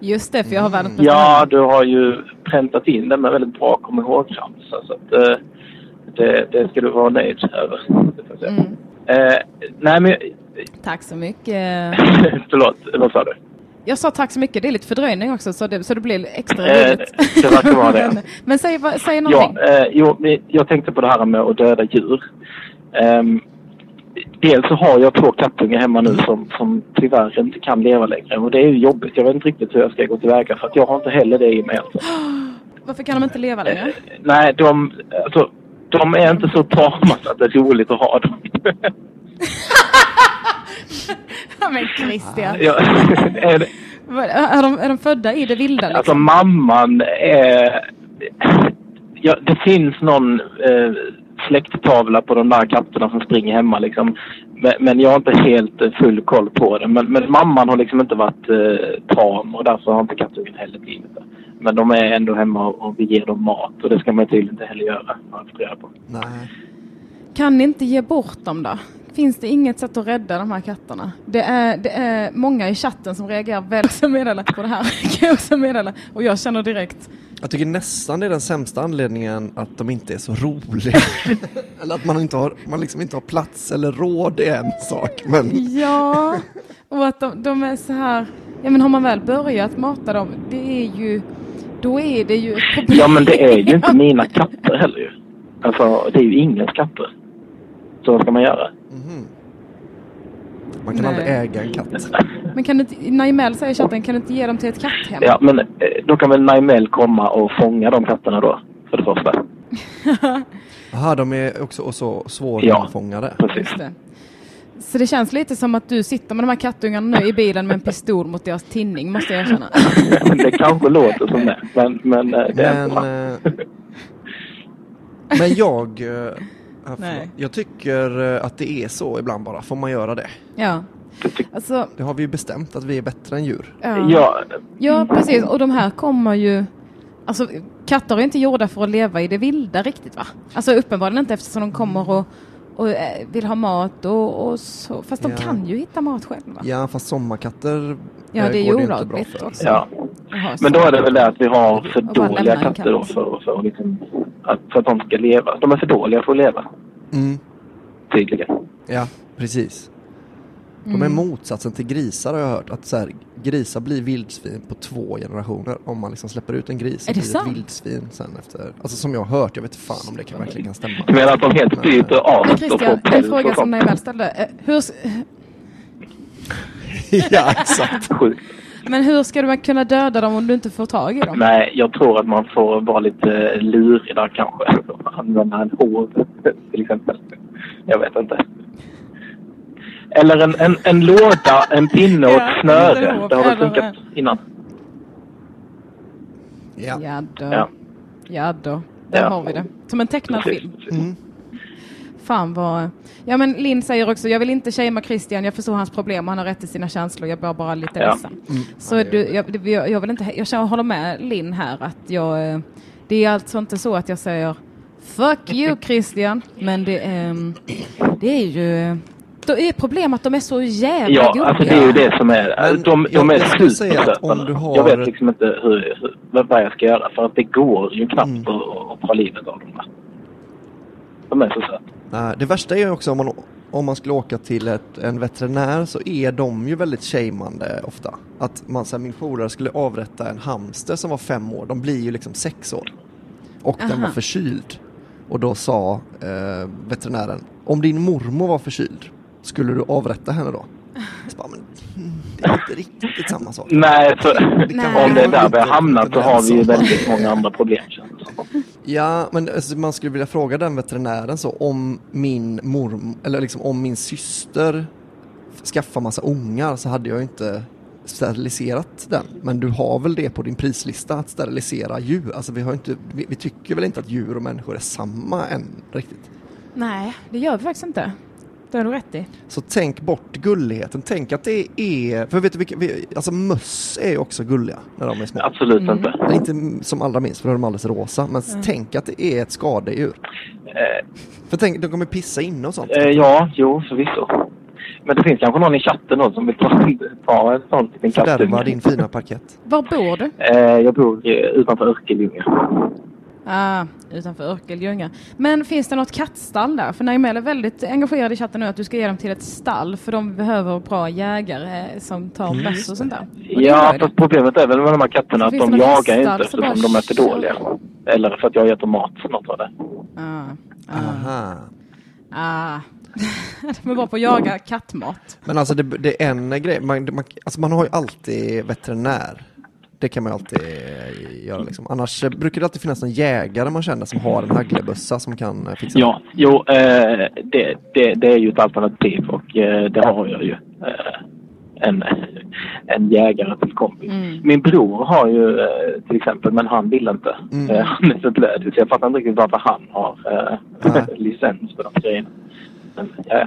Just det, för jag har världens bästa ja, du har ju präntat in det med väldigt bra kom ihåg-ramsa. Så att, eh, det, det ska du vara nöjd över. Mm. Eh, nej, men... Tack så mycket. Förlåt, vad sa du? Jag sa tack så mycket, det är lite fördröjning också så det, så det blir extra Eh, roligt. det verkar vara det. men, men säg, säg Ja, någonting. eh, jo, jag tänkte på det här med att döda djur. Ehm, dels så har jag två kattungar hemma nu som, som tyvärr inte kan leva längre. Och det är ju jobbigt. Jag vet inte riktigt hur jag ska gå tillväga för att jag har inte heller det i mig. Alltså. Varför kan de inte leva längre? Eh, nej, de, alltså, de är inte så tama så att det är roligt att ha dem. Ja, men Christian. ja, är det, Är de, är de födda i det vilda Alltså liksom? mamman är... Ja, det finns någon eh, släkttavla på de där katterna som springer hemma liksom. Men, men jag har inte helt eh, full koll på det. Men, men mamman har liksom inte varit eh, tam och därför har inte kattungen heller blivit det. Men de är ändå hemma och, vi ger dem mat och det ska man tydligen inte heller göra. Jag på. Nej. Kan ni inte ge bort dem då? Finns det inget sätt att rädda de här katterna? Det är, det är många i chatten som reagerar väldigt meddelat på det här. Kan jag också meddela. Och jag känner direkt, Jag tycker nästan det är den sämsta anledningen att de inte är så roliga. eller att man inte har, man liksom inte har plats eller råd är en sak. Men ja. Och att de, de är så här, ja men har man väl börjat mata dem, det är ju, då är det ju ett problem. Ja men det är ju inte mina katter heller ju. Alltså det är ju ingens katter. Så vad ska man göra? mhm. Man kan Nej. aldrig äga en katt. Men kan inte, Naimel säger i chatten, kan du inte ge dem till ett katthem? Ja men eh, då kan väl Naimel komma och fånga de katterna då? För det första. Jaha, de är också så Ja. svårfångade. Precis. Just det. Så det känns lite som att du sitter med de här kattungarna nu i bilen med en pistol mot deras tinning, måste jag erkänna. det kanske låter som det. Men, men eh, det är Men, inte bra. eh, men jag, ja. Nej. jag tycker eh, att det är så ibland bara. Får man göra det? Ja, alltså, Det har vi ju bestämt att vi är bättre än djur. ja. Ja, Ja, precis. Och de här kommer ju... Alltså, katter är inte gjorda för att leva i det vilda riktigt, va? Alltså uppenbarligen inte eftersom de kommer och, och eh, vill ha mat och, och så. Fast de Ja. kan ju hitta mat själva. Ja, fast sommarkatter Ja, eh, det är ju olagligt också. ja. Jaha, Men då är det väl det att vi har för dåliga katter då för, för, liksom, att, för att de ska leva. De är för dåliga för att leva, Mm, tydligen. ja, precis. De Mm. är motsatsen till grisar har jag hört. Att så här, grisar blir vildsvin på två generationer. Om man liksom släpper ut en gris så Är det blir sant? ett vildsvin sen efter. Alltså som jag har hört, jag vet fan om det kan, verkligen kan stämma. Du menar att de helt byter art och Christian, får en päls fråga och som sånt? Naimel ställde. Eh, Hur, ja, exakt. Men hur ska du kunna döda dem om du inte får tag i dem? Nej, jag tror att man får vara lite lurig där kanske. Använda en hov till exempel. Jag vet inte. Eller en, en, en låda, en pinne och Ja, ett snöre. en hov, Det har väl funkat innan. Ja. Ja då. Ja. Ja då. Där Ja. har vi det. Som en tecknad film. Mm. Fan vad... Ja men Linn säger också, jag vill inte shamea Christian, jag förstår hans problem och han har rätt till sina känslor, jag blir bara lite Ja. ledsen. Så du, jag, det- jag, vill inte, jag känner- håller med Linn här att jag, eh, det är alltså inte så att jag säger Fuck you Christian, men det, ehm, det är ju, då är problemet att de är så jävla Ja, gubbiga. alltså det är ju det som är... Men de, de jag- är jag skulle säga att om supersöta. du har- Jag vet liksom inte hur, hur, vad jag ska göra för att det går ju knappt Mm. att, att ta livet av dem. där. De är så söta. Nej, det värsta är också om man, om man skulle åka till ett, en veterinär så är de ju väldigt shameande ofta. Att man, så här, min polare skulle avrätta en hamster som var fem år, de blir ju liksom sex år. Och den Aha. var förkyld. Och då sa eh, veterinären, om din mormor var förkyld, skulle du avrätta henne då? Så bara, men, mm, det är inte riktigt samma sak. Nej, för Det om det är där vi har hamnat så har vi ju väldigt många andra problem känns. Ja, men alltså, man skulle vilja fråga den veterinären så om min morm eller liksom om min syster skaffar massa ungar så hade jag ju inte steriliserat den. Men du har väl det på din prislista att sterilisera djur? Alltså vi har inte, vi, vi tycker väl inte att djur och människor är samma än riktigt. Nej, det gör vi faktiskt inte. Det har du rätt i. Så tänk bort gulligheten. Tänk att det är, för vet du vilka, vi- alltså möss är ju också gulliga när de är små. Absolut Mm. inte. Men inte som allra minst för då är de alldeles rosa. Men tänk att det är ett skadedjur. Eh, För tänk, de kommer pissa inne och sånt. eh, ja, jo, förvisso. Men det finns kanske någon i chatten då som vill ta, ta en sån liten Fördärva kattunge. din fina parkett. Var bor du? Eh, jag bor utanför Örkelljunga. Ah, utanför Örkelljunga. Men finns det något kattstall där? För Naimel är väldigt engagerad i chatten nu att du ska ge dem till ett stall för de behöver bra jägare som tar Mm, bäst och sånt där. Och Ja, fast problemet är väl med de här katterna Så att de jagar inte som eftersom bara de är för kör. dåliga. Eller för att jag har gett dem mat, något av det. Ah, ah, Aha. ah. de är bra på att jaga kattmat. Men alltså det, det är en grej, man, man, alltså man har ju alltid veterinär. Det kan man ju alltid eh, göra liksom. Annars eh, brukar det alltid finnas en jägare man känner som har en hagelbössa som kan eh, fixa Ja, jo, eh, det, det, det är ju ett alternativ och eh, det har jag ju. Eh, en, en jägare till kompis. Mm. Min bror har ju eh, till exempel, men han vill inte. Mm. Eh, han är så blödig så jag fattar inte riktigt varför han har eh, licens för de grejerna. Men, ja, ja.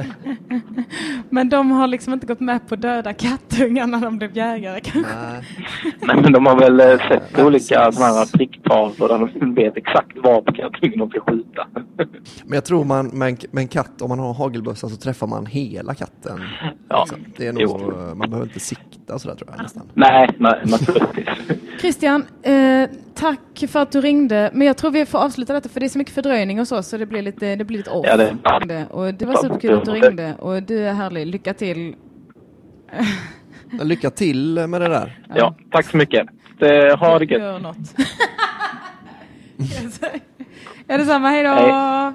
Men de har liksom inte gått med på döda kattungar när de blev jägare kanske. Nej. Men de har väl eh, sett olika sådana här pricktavlor där de vet exakt var på kattungen de ska skjuta. Men jag tror man med en, med en katt, om man har hagelbössa så träffar man hela katten. Ja, Liksom. Det är nog, jo. man behöver inte sikta sådär tror jag nästan. Nej, nej, naturligtvis. Christian, eh, tack för att du ringde. Men jag tror vi får avsluta detta för det är så mycket fördröjning och så, så det blir lite, det blir lite off. Ja, det- Det- Och det var superkul att du ringde och du är härlig. Lycka till. Lycka till med det där. Ja, tack så mycket. Det, ha det gött. Gör något. är det samma? Hej då! Hej.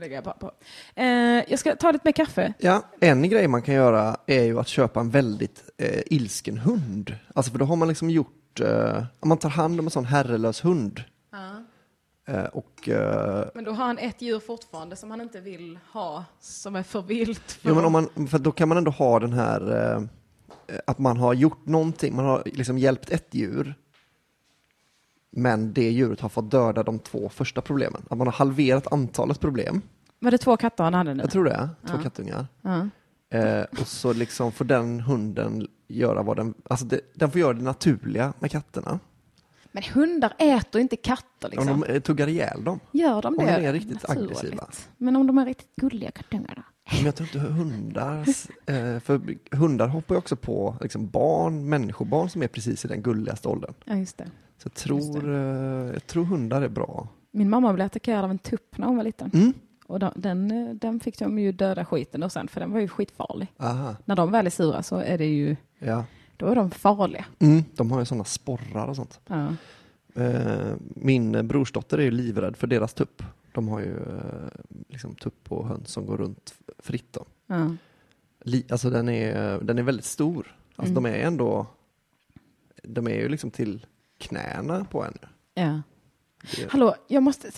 Lägger jag bara på. Eh, jag ska ta lite mer kaffe. Ja, en grej man kan göra är ju att köpa en väldigt eh, ilsken hund. Alltså för då har man liksom gjort, eh, om man tar hand om en sån herrelös hund. Eh, och, eh, Men då har han ett djur fortfarande som han inte vill ha, som är för vilt. För jo, men om man, för då kan man ändå ha den här, eh, att man har gjort någonting, man har liksom hjälpt ett djur. Men det djuret har fått döda de två första problemen. Att man har halverat antalet problem. Var det två katter han hade nu? Jag tror det, två Ja. kattungar. Ja. Eh, och så liksom får den hunden göra vad den, alltså det, den får göra det naturliga med katterna. Men hundar äter inte katter liksom. Om de eh, tuggar ihjäl dem. Gör de om det? de är riktigt naturligt? aggressiva. Men om de är riktigt gulliga kattungar då? Men jag tror inte hundar, eh, för hundar hoppar ju också på liksom barn, människobarn som är precis i den gulligaste åldern. Ja, just det. Så jag tror, eh, jag tror hundar är bra. Min mamma blev attackerad av en tupp när hon var liten. Mm. Och den, den fick de ju döda skiten och sen, för den var ju skitfarlig. Aha, När de väl är sura så är det ju, ja. Då är de farliga. Mm, de har ju sådana sporrar och sånt. Ja. Eh, min brorsdotter är ju livrädd för deras tupp. De har ju eh, liksom tupp och höns som går runt fritt. Då. Ja. Li, alltså den är, den är väldigt stor. Alltså Mm. de är ändå, de är ju liksom till knäna på en. ja. Det- Hallå, jag måste...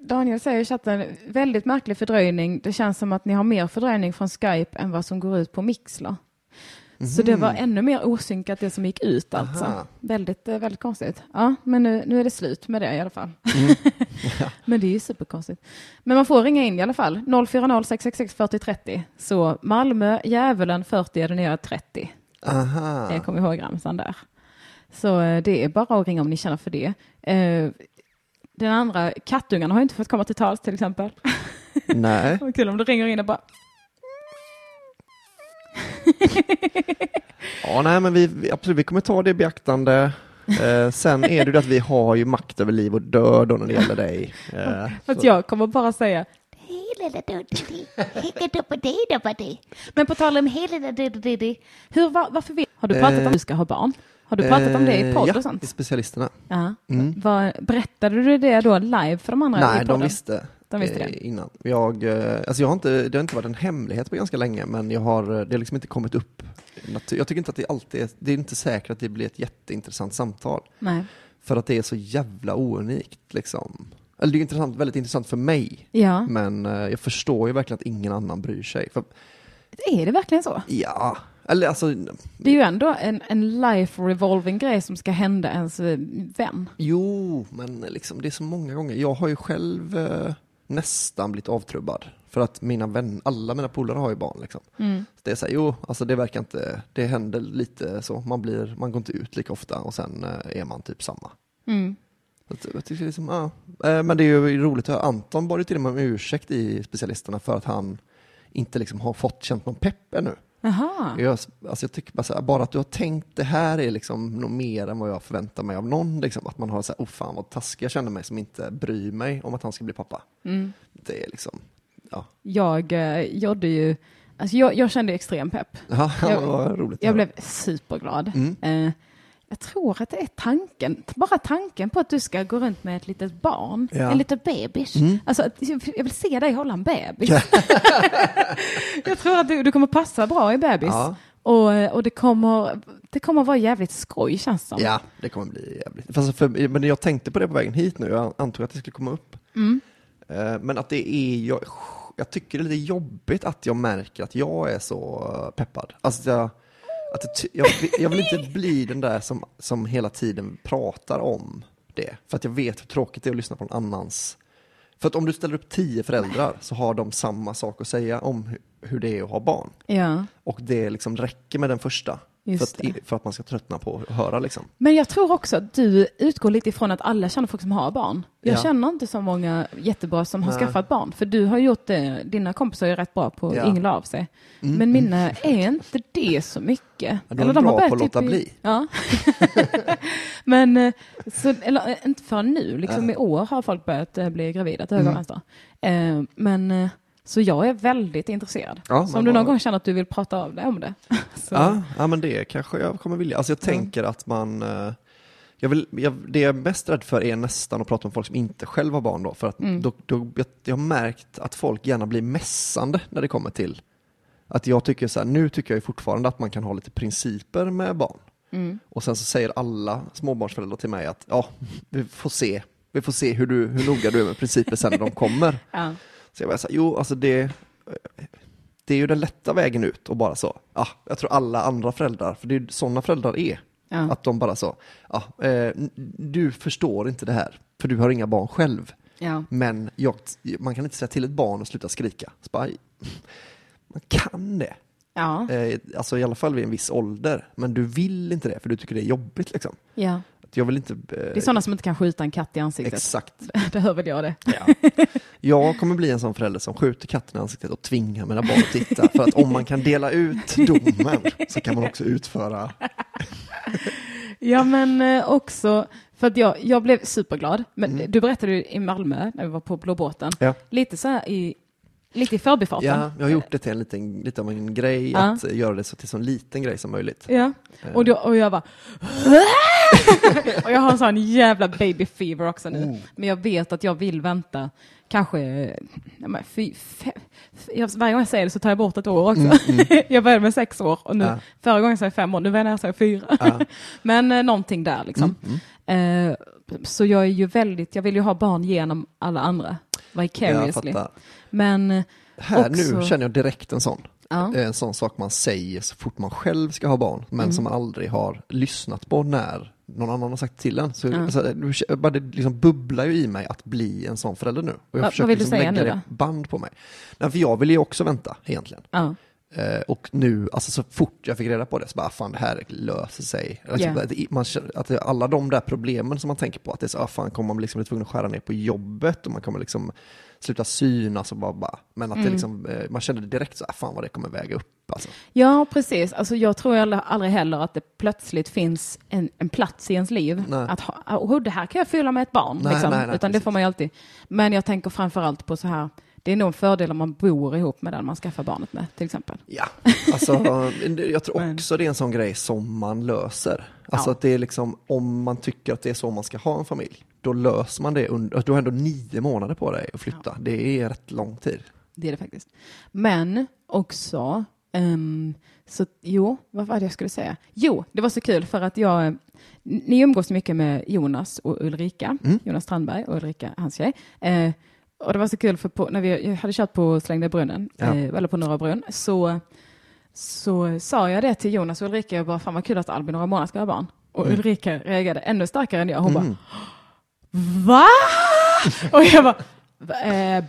Daniel säger i chatten, väldigt märklig fördröjning. Det känns som att ni har mer fördröjning från Skype än vad som går ut på Så det var ännu mer osynkat det som gick ut alltså. Aha. Väldigt, eh, väldigt konstigt. Ja, men nu, nu är det slut med det i alla fall. men det är ju superkonstigt. Men man får ringa in i alla fall. 040 666 40 30. Så Malmö, Djävulen 40 är det nya 30. Aha. Jag kommer ihåg ramsan där. Så eh, det är bara att ringa om ni känner för det. Eh, Den andra kattungarna har inte fått komma till tals till exempel. Nej. Kul om du ringer in och bara Ja, nej, men vi, absolut, vi kommer ta det i beaktande. Eh, sen är det ju det att vi har ju makt över liv och död då när det gäller dig. Eh, så- jag kommer bara säga Men på tal om hur, var, varför vill, har du pratat om att du ska ha barn? Har du pratat om det i Eh, podd ja, och sånt? i specialisterna. Ja. Mm. Vad, berättade du det då live för de andra i Nej, podden? de visste, De visste eh, det. innan. Jag, eh, alltså jag har inte, det har inte varit en hemlighet på ganska länge, men jag har, eh, det har liksom inte kommit upp. Jag tycker inte att det alltid är, det är inte säkert att det blir ett jätteintressant samtal. Nej. För att det är så jävla ounikt liksom. Eller det är intressant, väldigt intressant för mig, Ja, men eh, jag förstår ju verkligen att ingen annan bryr sig. För, är det verkligen så? ja, eller alltså, Det är ju ändå en, en life revolving grej som ska hända ens eh, vän. jo, men liksom det är så många gånger. Jag har ju själv eh, nästan blivit avtrubbad. För att mina vänner, alla mina polare har ju barn liksom. Mm. Så det är så här, jo, alltså det verkar inte, det händer lite så. Man blir, man går inte ut lika ofta och sen eh, är man typ samma. Mm. Så Jag tycker liksom, ja. Eh, Men det är ju roligt att höra. Anton bad ju till och med om ursäkt i specialisterna för att han inte liksom har fått känt någon pepp ännu. Jaha. Jag, alltså jag tycker bara, så här, bara att du har tänkt det här är liksom nog mer än vad jag förväntar mig av någon. Liksom. Att man har så här, oh fan vad taskig jag känner mig som inte bryr mig om att han ska bli pappa. Mm. Det är liksom, ja. Jag eh, gjorde ju, alltså jag, jag kände extrem pepp. Ja, Jag- roligt. Jag blev superglad. Mm. Eh, jag tror att det är tanken, bara tanken på att du ska gå runt med ett litet barn, Ja. en liten bebis. Mm. Alltså, jag vill se dig hålla en bebis. jag tror att du, du kommer passa bra i bebis. Ja. Och, och det, kommer, det kommer vara jävligt skoj känns det som. Ja, det kommer bli jävligt. Fast för, men jag tänkte på det på vägen hit nu, jag antog att det skulle komma upp. Mm. Eh, Men att det är, jag, jag tycker det är lite jobbigt att jag märker att jag är så eh, peppad. Alltså jag, att jag, vill- jag vill inte bli den där som, som hela tiden pratar om det. För att jag vet hur tråkigt det är att lyssna på någon annans. För att om du ställer upp tio föräldrar så har de samma sak att säga om hur, hur det är att ha barn. Ja. Och det liksom räcker med den första. För att, för att man ska tröttna på att höra liksom. Men jag tror också att du utgår lite ifrån att alla känner folk som har barn. Jag Ja. känner inte så många jättebra som har Nej. skaffat barn. För du har gjort det, dina kompisar är rätt bra på att Ja. Mm, yngla av sig. Men mina är inte det så mycket. Ja, de är bra börjat på att låta i- bli. Ja. Men, eh, så, eller eh, inte för nu, liksom i år har folk börjat eh, bli gravida till höger och Mm. vänster. Eh, Men, eh, så jag är väldigt intresserad. Ja, så om du någon gång känner att du vill prata av dig om det. Så, Ja, ja, men det kanske jag kommer vilja. Alltså jag tänker att man... eh, Jag vill, jag, det jag är mest rädd för är nästan att prata om folk som inte själv har barn då. För att Mm. då, då, jag, jag har märkt att folk gärna blir mässande när det kommer till att jag tycker så här, nu tycker jag fortfarande att man kan ha lite principer med barn. Mm. Och sen så säger alla småbarnsföräldrar till mig att ja, vi får se. Vi får se hur, du, hur noga du är med principer sen när de kommer. Ja. Så jag bara så här, jo, alltså det, det är ju den lätta vägen ut och bara så, ah, jag tror alla andra föräldrar, för det är ju sådana föräldrar är, Ja. att de bara så, ah, eh, du förstår inte det här, för du har inga barn själv, Ja. men jag, man kan inte säga till ett barn att sluta skrika. Bara, man kan det, Ja. eh, alltså i alla fall vid en viss ålder, men du vill inte det, för du tycker det är jobbigt liksom. ja. Att Jag vill inte... eh, Det är sådana som inte kan skjuta en katt i ansiktet. Exakt. väl jag det. Jag kommer bli en sån förälder som skjuter katten i ansiktet och tvingar mina barn att titta. För att om man kan dela ut domen så kan man också utföra... Ja, men eh, också för att jag, jag blev superglad. Men Mm. du berättade i Malmö när vi var på Blå båten. Ja. Lite så här i, lite i förbifarten. Ja, jag har gjort det till en liten, lite av en grej, Ja. att göra det så till så liten grej som möjligt. Ja. Och, då, och jag bara... och jag har en sån jävla baby fever också nu. Oh. Men jag vet att jag vill vänta kanske... Men fy, fe, f- jag, varje gång jag säger det så tar jag bort ett år också. jag började med sex år och nu, Mm, Ja. förra gången sa jag fem år, nu väntar jag säga fyra. Ja. Men eh, någonting där liksom. Mm, Eh, så jag är ju väldigt, jag vill ju ha barn genom alla andra. Vicariously. Men eh, Här Också- nu känner jag direkt en sån. ja, En sån sak man säger så fort man själv ska ha barn, men Mm. som man aldrig har lyssnat på när någon annan har sagt till en. Så, Ja. alltså, bara det liksom bubblar ju i mig att bli en sån förälder nu. Och jag vad försöker liksom lägga det band på mig. Nej, för jag vill ju också vänta egentligen. ja, Eh, och nu, alltså så fort jag fick reda på det, så bara, "Ah, fan det här löser sig. Liksom, Ja. att man, att alla de där problemen som man tänker på, att det är så, ah, fan kommer man liksom bli tvungen att skära ner på jobbet och man kommer liksom sluta synas och bara, bara. men att Mm. det liksom, eh, man kände direkt så, ah, fan vad det kommer väga upp alltså. ja, precis. Alltså, jag tror aldrig, heller att det plötsligt finns en, en plats i ens liv. Nej. Att ha, oh, det här kan jag fylla med ett barn. Nej, liksom. nej, nej, Utan det precis. får man ju alltid. Men jag tänker framför allt på så här, det är nog en fördel om man bor ihop med den man skaffar barnet med, till exempel. Ja, alltså jag tror också det är en sån grej som man löser. Alltså Ja. att det är liksom, om man tycker att det är så man ska ha en familj, då löser man det under, du har ändå nio månader på dig att flytta. Det är rätt lång tid. Det är det faktiskt. Men också, ehm, så jo, vad var det jag skulle säga? Jo, det var så kul för att jag, ni umgås mycket med Jonas och Ulrika, Mm. Jonas Strandberg och Ulrika, hans tjej. Eh, och det var så kul för på, när vi hade kört på Slängda brunnen, Ja. eh, eller på Norra brunn, så, så sa jag det till Jonas och Ulrika, jag bara, fan vad kul att Albin några månader ska ha barn. Och Mm. Ulrika reagerade ännu starkare än jag. Hon Mm. bara, Va? Och jag bara, eh,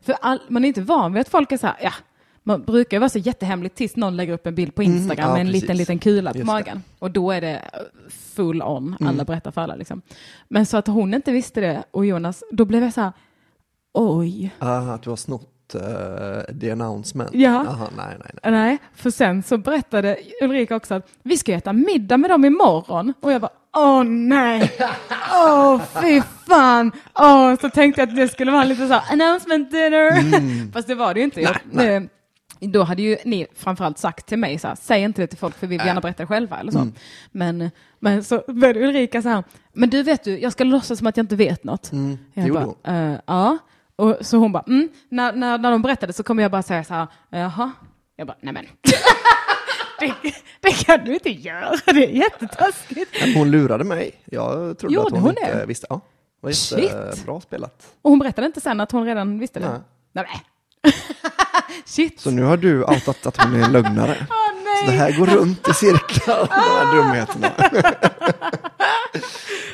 För all, man är inte van vid att folk är så här, ja, man brukar ju vara så jättehemligt tills någon lägger upp en bild på Instagram Mm, ja, med en precis. liten, liten kula på Just det. Mm. magen. Och då är det full on, alla berättar för alla liksom. Men så att hon inte visste det och Jonas, då blev jag så här, oj. Ah, att du har snott uh, the announcement? Ja. Aha, nej, nej, nej. Nej, för sen så berättade Ulrika också att vi ska äta middag med dem imorgon. Och jag bara, åh nej, åh fy fan. Åh, så tänkte jag att det skulle vara lite så här announcement dinner. Fast det var det ju inte. Jag, eh, Då hade ju ni framförallt sagt till mig så här, säg inte det till folk för vi vill gärna berätta det själva eller så. Men, men så började Ulrika så här, men du vet du, jag ska låtsas som att jag inte vet något. det jag bara, "Eh, ja. Och så hon bara, mm. när, när, när de berättade så kommer jag bara säga så här, jaha. Jag bara, nej men. det, det kan du inte göra, det är jättetaskigt. Hon lurade mig. Jag trodde Gjorde att hon, hon inte det? visste. Ja, det var Shit. jättebra spelat. Och hon berättade inte sen att hon redan visste det? Nej. Nej. Shit. Så nu har du outat att hon är en lögnare. Nej. Så det här går runt i cirklar, de här dumheterna.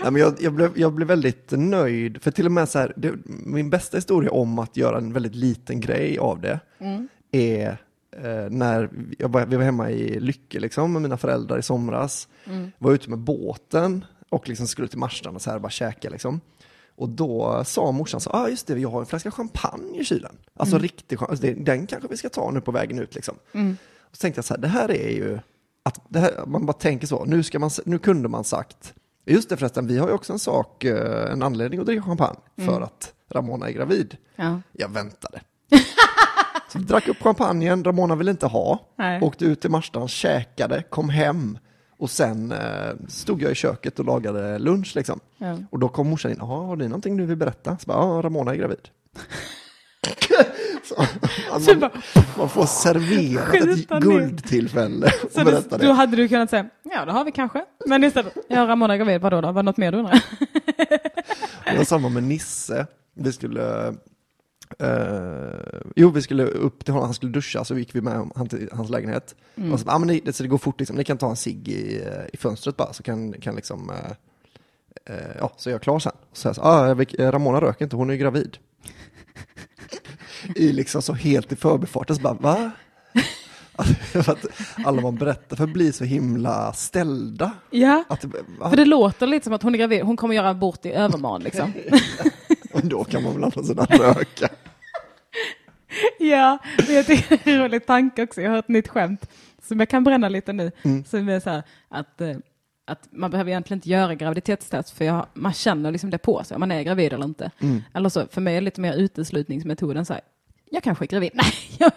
Nej, men jag, jag, blev, jag blev väldigt nöjd, för till och med så här, det, min bästa historia om att göra en väldigt liten grej av det är eh, när jag var, vi var hemma i Lycke liksom, med mina föräldrar i somras, var ute med båten och liksom skulle till Marstrand och så här bara käka liksom. Och då sa morsan så, ah, just det, jag har en flaska champagne i kylen. Alltså riktig champagne, den kanske vi ska ta nu på vägen ut liksom. Och så tänkte jag så här, det här är ju, att här, man bara tänker så, nu, ska man, nu kunde man sagt, just det förresten, vi har ju också en sak, eh, en anledning att dricka champagne, för att Ramona är gravid. Ja. Jag väntade. så vi drack upp champagnen, Ramona ville inte ha, Nej. åkte ut till Marstrand, käkade, kom hem och sen eh, stod jag i köket och lagade lunch liksom. Ja. Och då kom morsan in, "Jaha, har ni någonting du vill berätta? Så bara, ja, Ramona är gravid. Så man, man får serverat ett guldtillfälle Så det, då det. hade du kunnat säga, ja det har vi kanske. Men istället, ja Ramona är gravid, vadå då? Var det något mer du undrar? Det var samma med Nisse. Vi skulle, eh, jo, vi skulle upp till honom, han skulle duscha, så gick vi med han till hans lägenhet. Och så, ah, men ni, så det går fort, liksom. ni kan ta en cigg i, i fönstret bara, så kan, kan liksom, eh, ja, så är jag klar sen. Och så, jag så ah, Ramona röker inte, hon är ju gravid. I liksom så helt i förbifarten, så bara, va? Att alla man berättar för blir så himla ställda. Ja, Att, för det låter lite som att hon är gravid, hon kommer göra abort i övermorgon liksom. Och då kan man väl andra sidan röka. Ja, men jag tycker det är en rolig tanke också. Jag har ett nytt skämt som jag kan bränna lite nu. Mm. Som är så här att, eh, att man behöver egentligen inte göra graviditetstest för jag, man känner liksom det på sig om man är gravid eller inte. Mm. Eller så, för mig är det lite mer uteslutningsmetoden så här, jag kanske är gravid. Nej, jag,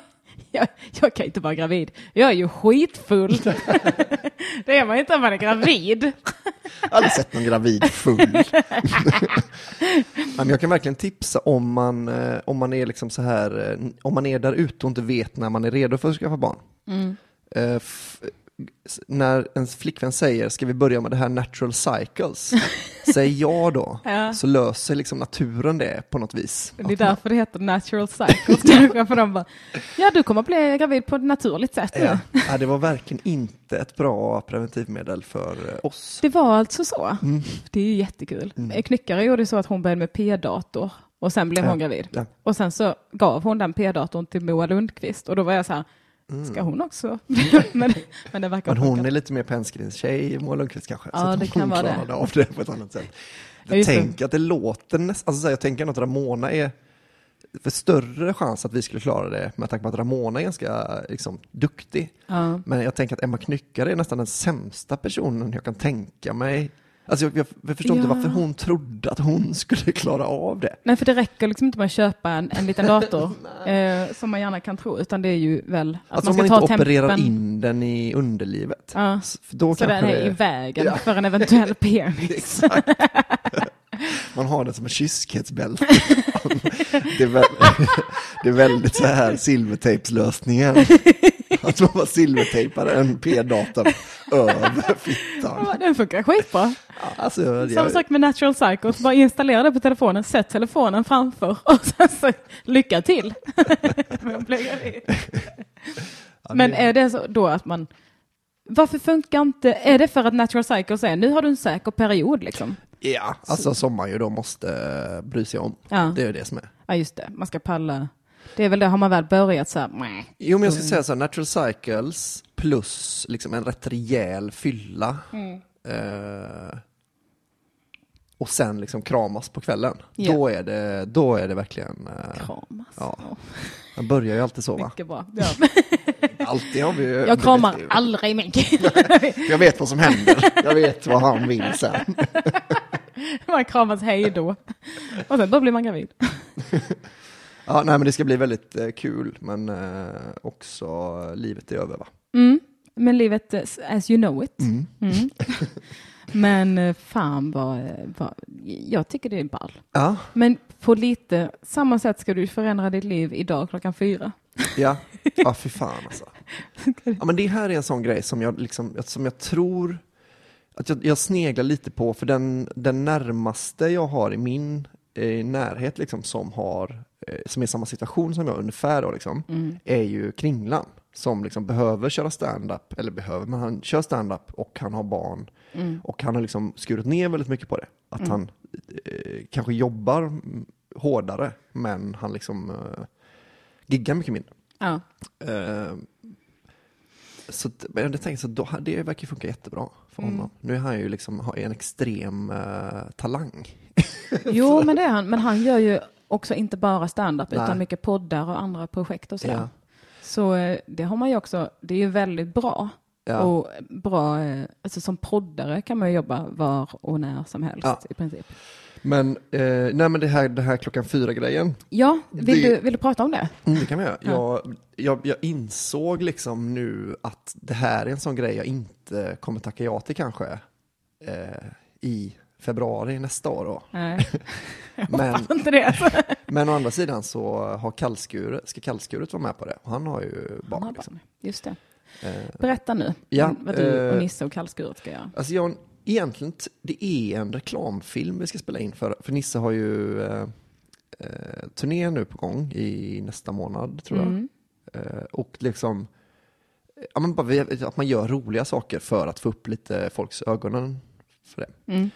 jag, jag kan inte vara gravid. Jag är ju skitfull. det är man inte om man är gravid. aldrig sett någon gravid full. Men jag kan verkligen tipsa om man, eh, om man är liksom så här, eh, om man är där ute och inte vet när man är redo för att skaffa barn. Eh, f- s- när ens flickvän säger, ska vi börja med det här natural cycles? Säg ja då, Ja. så löser liksom naturen det på något vis. Det är därför det heter natural cycles kanske. För de bara, ja du kommer bli gravid på ett naturligt sätt. Ja. Ja, det var verkligen inte ett bra preventivmedel för eh, oss. Det var alltså så. Mm. Det är ju jättekul. Knyckare gjorde så att hon började med p-dator och sen blev Ja, hon gravid. Och sen så gav hon den p-datorn till Moa Lundqvist och då var jag så här, ska hon också? men, men det verkar Mm. Men hon funkat. är lite mer pennskrinstjej, Moa Lundqvist kanske. Ja, så det kan vara det. av det på ett annat sätt. Ja, Jag tänker att det låter nästan, alltså jag tänker att Ramona är för större chans att vi skulle klara det med tanke på att Ramona är ganska liksom, duktig. Ja. Men jag tänker att Emma Knyckare är nästan den sämsta personen jag kan tänka mig. Alltså jag, jag, jag förstår inte Ja. varför hon trodde att hon skulle klara av det. Nej, för det räcker liksom inte med att köpa en, en liten dator eh, som man gärna kan tro, utan det är ju väl att Alltså om man man ska inte ta opererar tempen. in den i underlivet. Ja. Då Så den är det- i vägen Ja. för en eventuell penis. Exakt. Man har den som en kyskhetsbälte. Det, är väl, det är väldigt så här silvertejpslösningen. Att man bara silvertejpar en p-dator över fittan. Ja, Den funkar skitbra. Alltså, jag, Samma sak med Natural Cycles, bara installera det på telefonen, sätt telefonen framför och sen så lycka till. Men är det så då att man, varför funkar inte, är det för att Natural Cycles är, nu har du en säker period liksom? Ja, alltså som man ju då måste bry sig om. Ja. Det är det som är. Ja just det, man ska palla. Det är väl det, har man väl börjat så här. Jo, men jag skulle säga så här, Natural Cycles plus liksom en rätt rejäl fylla. Mm. Eh, och sen liksom kramas på kvällen. Ja. Då, är det, då är det verkligen... Eh, kramas. ja. man börjar ju alltid så va? Mycket bra. Ja. Alltid har vi ju... Jag kramar aldrig min kille. Jag vet vad som händer. Jag vet vad han vill sen. Man kramas hej då. Och sen då blir man gravid. Ja, nej, men det ska bli väldigt eh, kul, men eh, också livet är över va? Mm. Men livet as you know it. Mm. Men eh, fan vad, eh, vad, jag tycker det är ball. Ja, Men på lite samma sätt ska du förändra ditt liv idag klockan fyra. ja, ja fy fan alltså. Ja, men det här är en sån grej som jag, liksom, som jag tror att jag, jag sneglar lite på, för den, den närmaste jag har i min eh, närhet liksom, som, har, eh, som är i samma situation som jag ungefär, då, liksom, är ju Kringlan. Som liksom behöver köra stand-up, eller behöver, men han kör stand-up och han har barn. Och han har liksom skurit ner väldigt mycket på det. Att han eh, kanske jobbar mm, hårdare, men han liksom eh, giggar mycket mindre. Ja. Eh, så men jag tänkte så då, det verkar funka jättebra för honom. Nu är han ju liksom har en extrem eh, talang. Jo, men det är han. Men han gör ju också inte bara stand-up utan mycket poddar och andra projekt och sådär. Ja. Så eh, det har man ju också, det är ju väldigt bra. Ja. Och bra, eh, alltså som poddare kan man ju jobba var och när som helst Ja. i princip. Men, eh, nej men det här, det här klockan fyra grejen, Ja, vill, Det- du, vill du prata om det? mm, det kan vi göra. Jag, jag, jag insåg liksom nu att det här är en sån grej jag inte kommer tacka ja till kanske eh, i februari nästa år då. Nej, Men, inte det. Alltså. men å andra sidan så har kallskuret, ska kallskuret vara med på det och han har ju barn. Ja, Liksom. Just det. Eh, Berätta nu Ja, vad du och eh, Nisse och kallskuret ska göra. Alltså jag, egentligen, det är en reklamfilm vi ska spela in för, för Nisse har ju eh, eh, turné nu på gång i nästa månad tror jag. Mm. Eh, och liksom, ja, men bara, att man gör roliga saker för att få upp lite folks ögonen för det. Mm.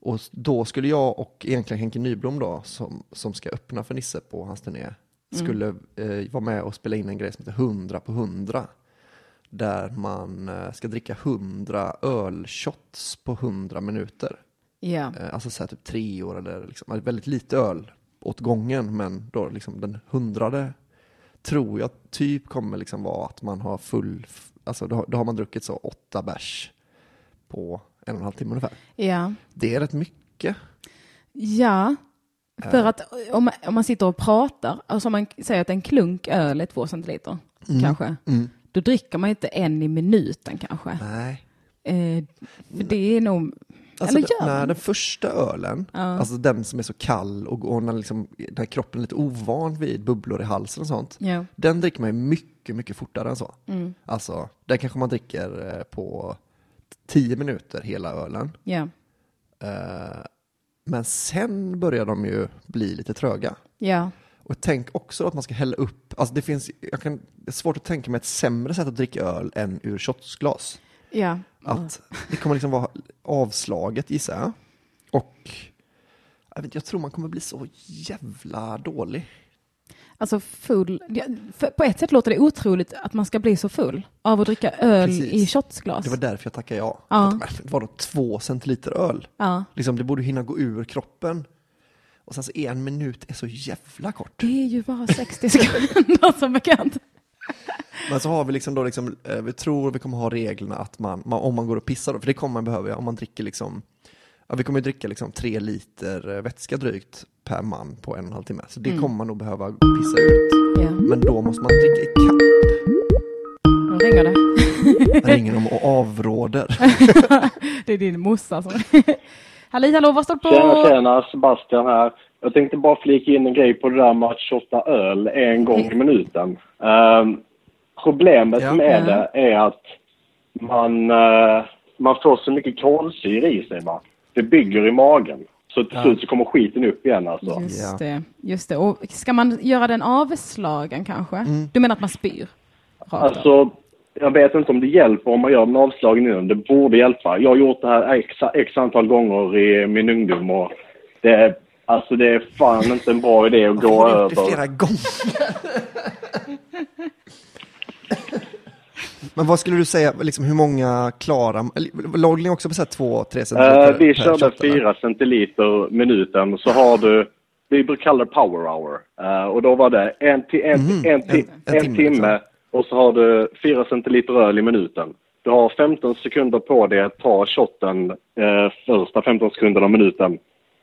Och då skulle jag och egentligen Henke Nyblom då, som, som ska öppna för Nisse på hans turné, skulle eh, vara med och spela in en grej som heter 100 på 100. Där man eh, ska dricka 100 ölshots på 100 minuter. Eh, alltså så typ tre år eller liksom, väldigt lite öl åt gången, men då liksom den hundrade tror jag typ kommer liksom vara att man har full, alltså då, har- då har man druckit så åtta bärs på en och en halv timme ungefär. ja. Det är rätt mycket. Ja, för att om man, om man sitter och pratar, alltså om man säger att en klunk öl är två centiliter, kanske, Mm. Då dricker man inte en i minuten kanske. Nej. Eh, för det är nog, Alltså, eller gör man? den första ölen, alltså den som är så kall och, och när, liksom, när kroppen är lite ovan vid bubblor i halsen och sånt, Ja. den dricker man ju mycket, mycket fortare än så. Mm. Alltså, den kanske man dricker eh, på tio minuter, hela ölen. Ja. Eh, men sen börjar de ju bli lite tröga. Ja. Och tänk också att man ska hälla upp, alltså det finns, jag kan, det är svårt att tänka mig ett sämre sätt att dricka öl än ur shotsglas. Ja. Att det kommer liksom vara avslaget gissar jag. Och jag, vet, jag tror man kommer bli så jävla dålig. Alltså full, på ett sätt låter det otroligt att man ska bli så full av att dricka öl Precis. i shotsglas. Det var därför jag tackade ja. Ja. Det var då två centiliter öl. Ja. Liksom, det borde hinna gå ur kroppen. Och sen så en minut är så jävla kort. Det är ju bara 60 sekunder som bekant. Men så har vi liksom då liksom, eh, vi tror vi kommer ha reglerna att man, man om man går och pissar då, för det kommer man behöva om man dricker liksom, ja, vi kommer ju dricka liksom tre liter eh, vätska drygt per man på en och en halv timme. Så det kommer man nog behöva pissa ut. Ja. Men då måste man dricka i kapp. Nu ringer det. Ringer dem och avråder. Det är din morsa som... Halli hallå, vad står det på? Tjena, tjena, Sebastian här. Jag tänkte bara flika in en grej på det där med att shotta öl en gång i minuten. Ehm, problemet Ja. med det är att man, eh, man får så mycket kolsyra i sig. Va? Det bygger i magen. Så till slut så kommer skiten upp igen alltså. Just Ja. det, just det. Och ska man göra den avslagen kanske? Du menar att man spyr? Alltså, jag vet inte om det hjälper om man gör den avslagen innan. Det borde hjälpa. Jag har gjort det här x, x antal gånger i min ungdom och det, Alltså det är fan inte en bra idé att Varför gå det över. flera gånger? Men vad skulle du säga, liksom hur många klara, låg ni också på så här 2-3 centiliter Eh, vi körde shot? 4 centiliter minuten. Så har du, vi brukar kalla det power hour. Eh, och då var det en, ti- en, Mhm, en, ti- en- en en, timme, timme, liksom. Och så har du 4 centiliter öl i minuten. Du har 15 sekunder på dig att ta shotten eh, första 15 sekunderna av minuten.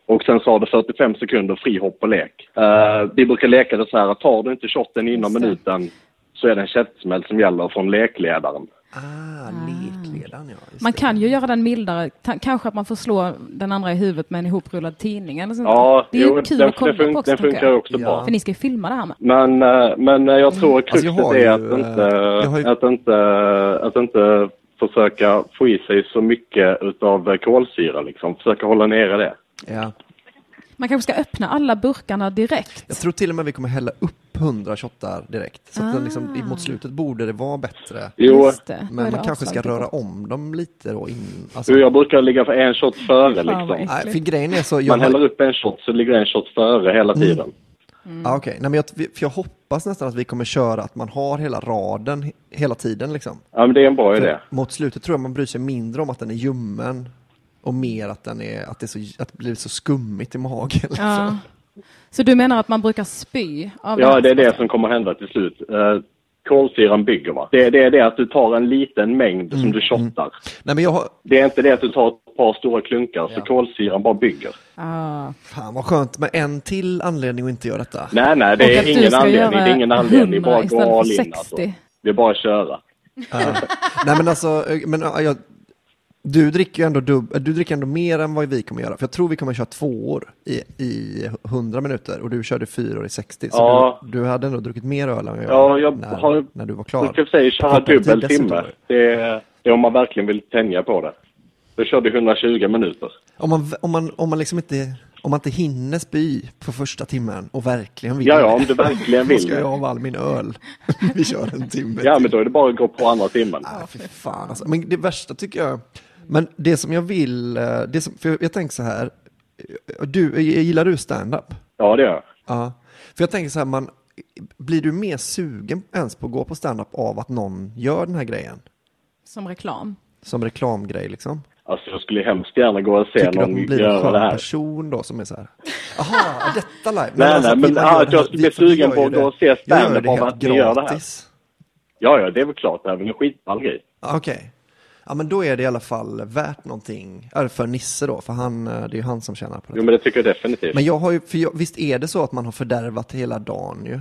Och sen så har du 45 sekunder frihopp och lek. Eh, vi brukar leka det så här att tar du inte shotten inom minuten så är det en käftsmäll som gäller från lekledaren. Ah, lekledaren ja. just Man det. kan ju göra den mildare, Ta- kanske att man får slå den andra i huvudet med en ihoprullad tidning eller sånt. Ja, det är ju jo, kul den, att kolla den, fun- på också, den funkar jag. också Ja. bra. För ni ska ju filma det här med. Men, eh, men eh, jag tror Alltså, jag kruxet har är ju, att inte, jag har ju- att inte, att inte försöka få i sig så mycket utav kolsyra liksom. Försöka hålla nere det. Ja. Man kanske ska öppna alla burkarna direkt. Jag tror till och med vi kommer hälla upp 100 shottar direkt. Så att den liksom, Ah. mot slutet borde det vara bättre. Jo, Men man kanske ska röra om dem lite då in. Alltså, jo, jag brukar ligga för en shot före liksom. nej, för grejen är så, jag Man häller upp en shot så ligger en shot före hela Mm. tiden. ah, okej. Nej, men jag, för jag hoppas nästan att vi kommer köra att man har hela raden he- hela tiden liksom. Ja, men det är en bra idé. För mot slutet tror jag man bryr sig mindre om att den är ljummen och mer att, den är, att, det, är så, att det blir så skummigt i magen. Liksom. Ja. Så du menar att man brukar spy av Ja, det är det som kommer hända till slut. Uh, kolsyran bygger va. Det, det är det att du tar en liten mängd Mm, som du shottar. Nej men jag har, Det är inte det att du tar ett par stora klunkar Ja. så kolsyran bara bygger. Ah. fan vad skönt med en till anledning att inte göra detta. Nej, nej, det är ingen anledning. Det är ingen anledning. 100 Bara gå all in 60. alltså. Det är bara att köra. Nej men alltså, eh, men, ja, jag, du dricker ju ändå dubb, du dricker ändå mer än vad vi kommer göra. För jag tror vi kommer köra två år i, i 100 minuter och du körde fyra år i 60. Så Ja. du, du hade ändå druckit mer öl än jag Ja, jag när, har- när du var klar. ska säga köra dubbel timme. Det är, det är om man verkligen vill tänja på det. Då du 120 minuter. Om man, om, man, om, man liksom inte, om man inte hinner spy på första timmen och verkligen vill Ja, ja, om du verkligen Då vill ska jag av all min öl. vi kör en timme Ja, till. men då är det bara att gå på andra timmen. Nej, fy fan alltså. Men det värsta tycker jag, men det som jag vill, eh, det som, för jag, jag tänker så här, eh, du, gillar du stand-up? Ja, det gör jag. Ja. För jag tänker så här, man, blir du mer sugen ens på att gå på stand-up av att någon gör den här grejen? Som reklam. Som reklamgrej liksom? Alltså, jag skulle hemskt gärna gå och se Tycker du att någon man blir en göra det skön här. person då som är så här, jaha, detta live? Nej, alltså nej, att men man att det jag här- skulle bli sugen på att det- gå och se stand-up det av att ni gör det här. Ja, ja, det är väl klart. Det är väl en skitball grej. Okej. Ja men då är det i alla fall värt någonting, för Nisse då, för han, eh, det är ju han som tjänar på det. Jo, men det tycker jag definitivt. Men jag har ju, för jag, visst är det så att man har fördärvat hela dagen ju?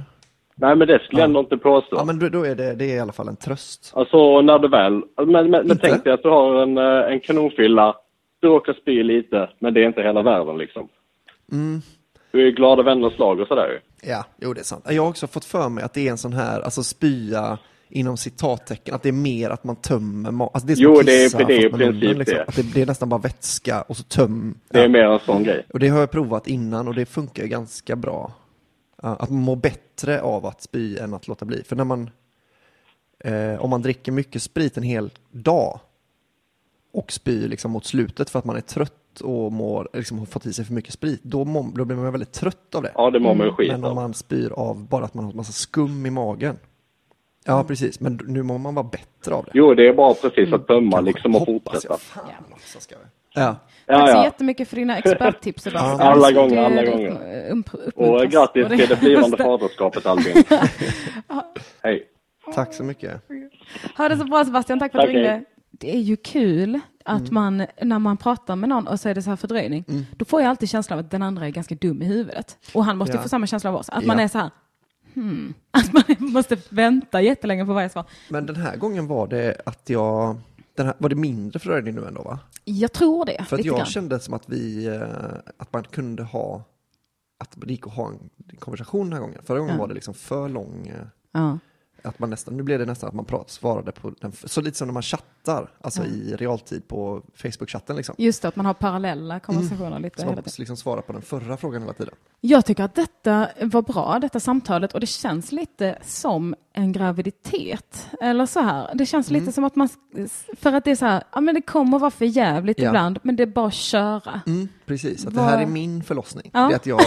Nej, men det skulle jag ändå inte påstå. Ja men då, då är det, det är i alla fall en tröst. Alltså, när du väl... Men, men, men tänk dig att du har en, eh, en kanonfylla. Du råkar spy lite, men det är inte hela världen liksom. Mm. Du är glada vänners lag och sådär ju. Ja, jo det är sant. Jag har också fått för mig att det är en sån här, alltså spya inom citattecken, att det är mer att man tömmer alltså det är som Jo, att det är- det är i munnen, princip liksom. det. Att det, det är nästan bara vätska och så töm. Det är ja. mer en sån grej. Och det har jag provat innan och det funkar ju ganska bra. Att man mår bättre av att spy än att låta bli. För när man, eh, om man dricker mycket sprit en hel dag och spyr liksom mot slutet för att man är trött och mår, liksom har fått i sig för mycket sprit, då, mår, då blir man väldigt trött av det. Ja, det mår man ju skit Men om man spyr av bara att man har massa skum i magen. Ja, precis. Men nu mår man vara bättre av det. Jo, det är bara precis att tömma Kanske. liksom och fortsätta. jag. Fan också ska vi. Ja. Tack Ja, så ja. jättemycket för dina experttips Sebastian. Alla gånger, alla gånger. Och grattis till det blivande faderskapet Albin. Hej. Tack så mycket. Ha det så bra Sebastian, tack för att du hej. ringde. Det är ju kul att Mm. man, när man pratar med någon och så är det så här fördröjning, då får jag alltid känslan av att den andra är ganska dum i huvudet. Och han måste ju Ja. få samma känsla av oss, att man Ja. är så här, hmm, att man måste vänta jättelänge på varje svar. Men den här gången var det att jag, här, var det mindre fördröjning nu ändå va? Jag tror det, För att jag grann. kände som att vi, eh, att man kunde ha, att det gick att ha en konversation den här gången. Förra gången Ja. var det liksom för lång, eh, Ja. Att man nästan, nu blev det nästan att man prat, svarade på den, så lite som när man chattar, alltså i realtid på Facebook-chatten liksom. Just det, att man har parallella konversationer lite Så man måste liksom svara på den förra frågan hela tiden. Jag tycker att detta var bra, detta samtalet, och det känns lite som en graviditet. Eller så här, det känns Mm. lite som att man, för att det är så här, ja men det kommer vara för jävligt Ja. ibland, men det är bara att köra. Mm, precis, att det Vad- här är min förlossning. Ja. Det är att jag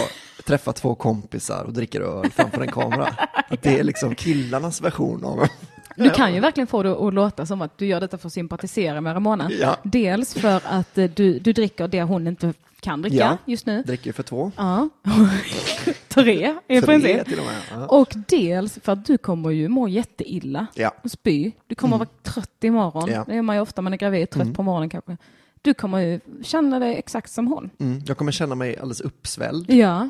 träffar två kompisar och dricker öl framför en kamera. Att det är liksom killarnas version av Du kan ju verkligen få det att låta som att du gör detta för att sympatisera med Ramona. Ja. Dels för att eh, du, du dricker det hon inte kan dricka Ja. just nu. dricker för två. Ja. Tre i princip. till och med. Ja. Och dels för att du kommer ju må jätteilla Ja. och spy. Du kommer vara trött imorgon. Ja. Det är man ju ofta man är gravid, trött på morgonen kanske. Du kommer ju känna dig exakt som hon. Mm, jag kommer känna mig alldeles uppsvälld. Ja,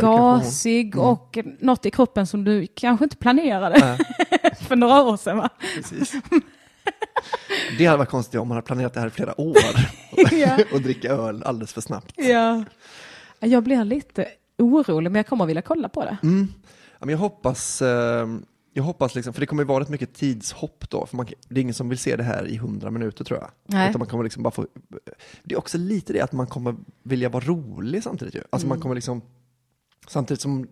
Gasig och något i kroppen som du kanske inte planerade för några år sedan va? Precis. Det hade varit konstigt om man hade planerat det här i flera år Ja. och dricka öl alldeles för snabbt. Ja. Jag blir lite orolig men jag kommer vilja kolla på det. Mm. Ja, men jag hoppas, eh, jag hoppas liksom, för det kommer ju vara rätt mycket tidshopp då, för man, det är ingen som vill se det här i hundra minuter tror jag. Nej. Utan man kommer liksom bara få, det är också lite det att man kommer vilja vara rolig samtidigt ju. Alltså Mm. man kommer liksom, samtidigt som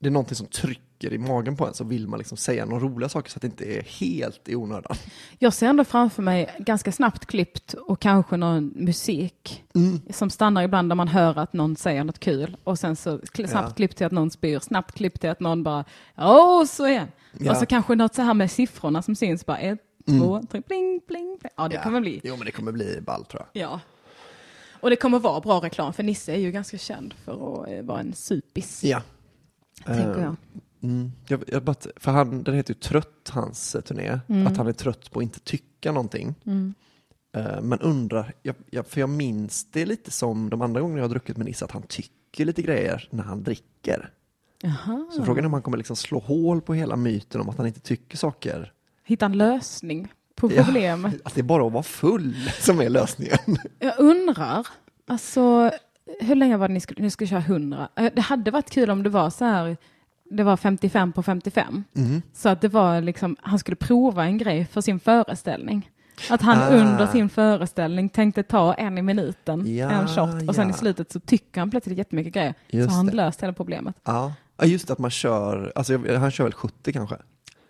det är någonting som trycker i magen på en så vill man liksom säga några roliga saker så att det inte är helt i onödan. Jag ser ändå framför mig ganska snabbt klippt och kanske någon musik Mm. som stannar ibland där man hör att någon säger något kul och sen så snabbt Ja. klippt till att någon spyr, snabbt klippt till att någon bara åh så igen. Ja. Och så kanske något så här med siffrorna som syns bara ett, två, tre, bling, bling, bling. Ja det Ja. kommer bli. Jo men det kommer bli ball tror jag. Ja. Och det kommer vara bra reklam för Nisse är ju ganska känd för att eh, vara en supis. Ja. Tänker Eh, jag. Mm, jag, jag bara, för han, den heter ju Trött, hans eh, turné. Mm. Att han är trött på att inte tycka någonting. Eh, men undrar, jag, jag, för jag minns det lite som de andra gångerna jag har druckit med Nisse, att han tycker lite grejer när han dricker. Jaha. Så frågan är om han kommer liksom slå hål på hela myten om att han inte tycker saker. Hitta en lösning på Ja. problemet. Att det är bara att vara full som är lösningen. Jag undrar, alltså hur länge var det ni skulle, ni skulle köra 100? Eh, Det hade varit kul om det var så här, det var 55 på 55. Mm. Så att det var liksom, han skulle prova en grej för sin föreställning. Att han Ah. under sin föreställning tänkte ta en i minuten, Ja, en shot, och sen ja. i slutet så tycker han plötsligt jättemycket grejer. Just så har han det. löst hela problemet. Ja. ja, just att man kör, alltså han kör väl 70 kanske.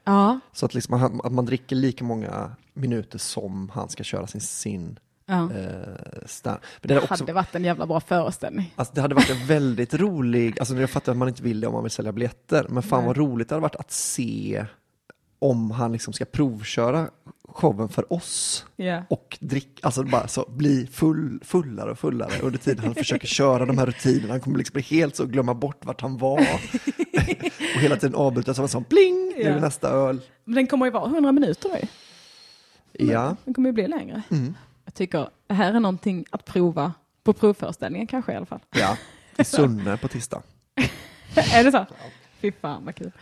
Ja, Så att, liksom, han- att man dricker lika många minuter som han ska köra sin, sin ja. eh, det, också, hade varit en jävla bra föreställning. alltså, det hade varit en väldigt rolig, alltså jag fattar att man inte vill det om man vill sälja biljetter, men fan Nej. vad roligt det hade varit att se om han liksom ska provköra showen för oss Ja. och drick, alltså bara så bli full, fullare och fullare under tiden han försöker köra de här rutinerna. Han kommer liksom bli helt så glömma bort vart han var. och hela tiden avbryta som en sån pling, nu är nästa öl. Men den kommer ju vara 100 minuter ju. Ja, Den kommer ju bli längre. Mm. Jag tycker det här är någonting att prova på provföreställningen kanske i alla fall. ja. I Sunne på tisdag. är det så? Fy fan vad kul.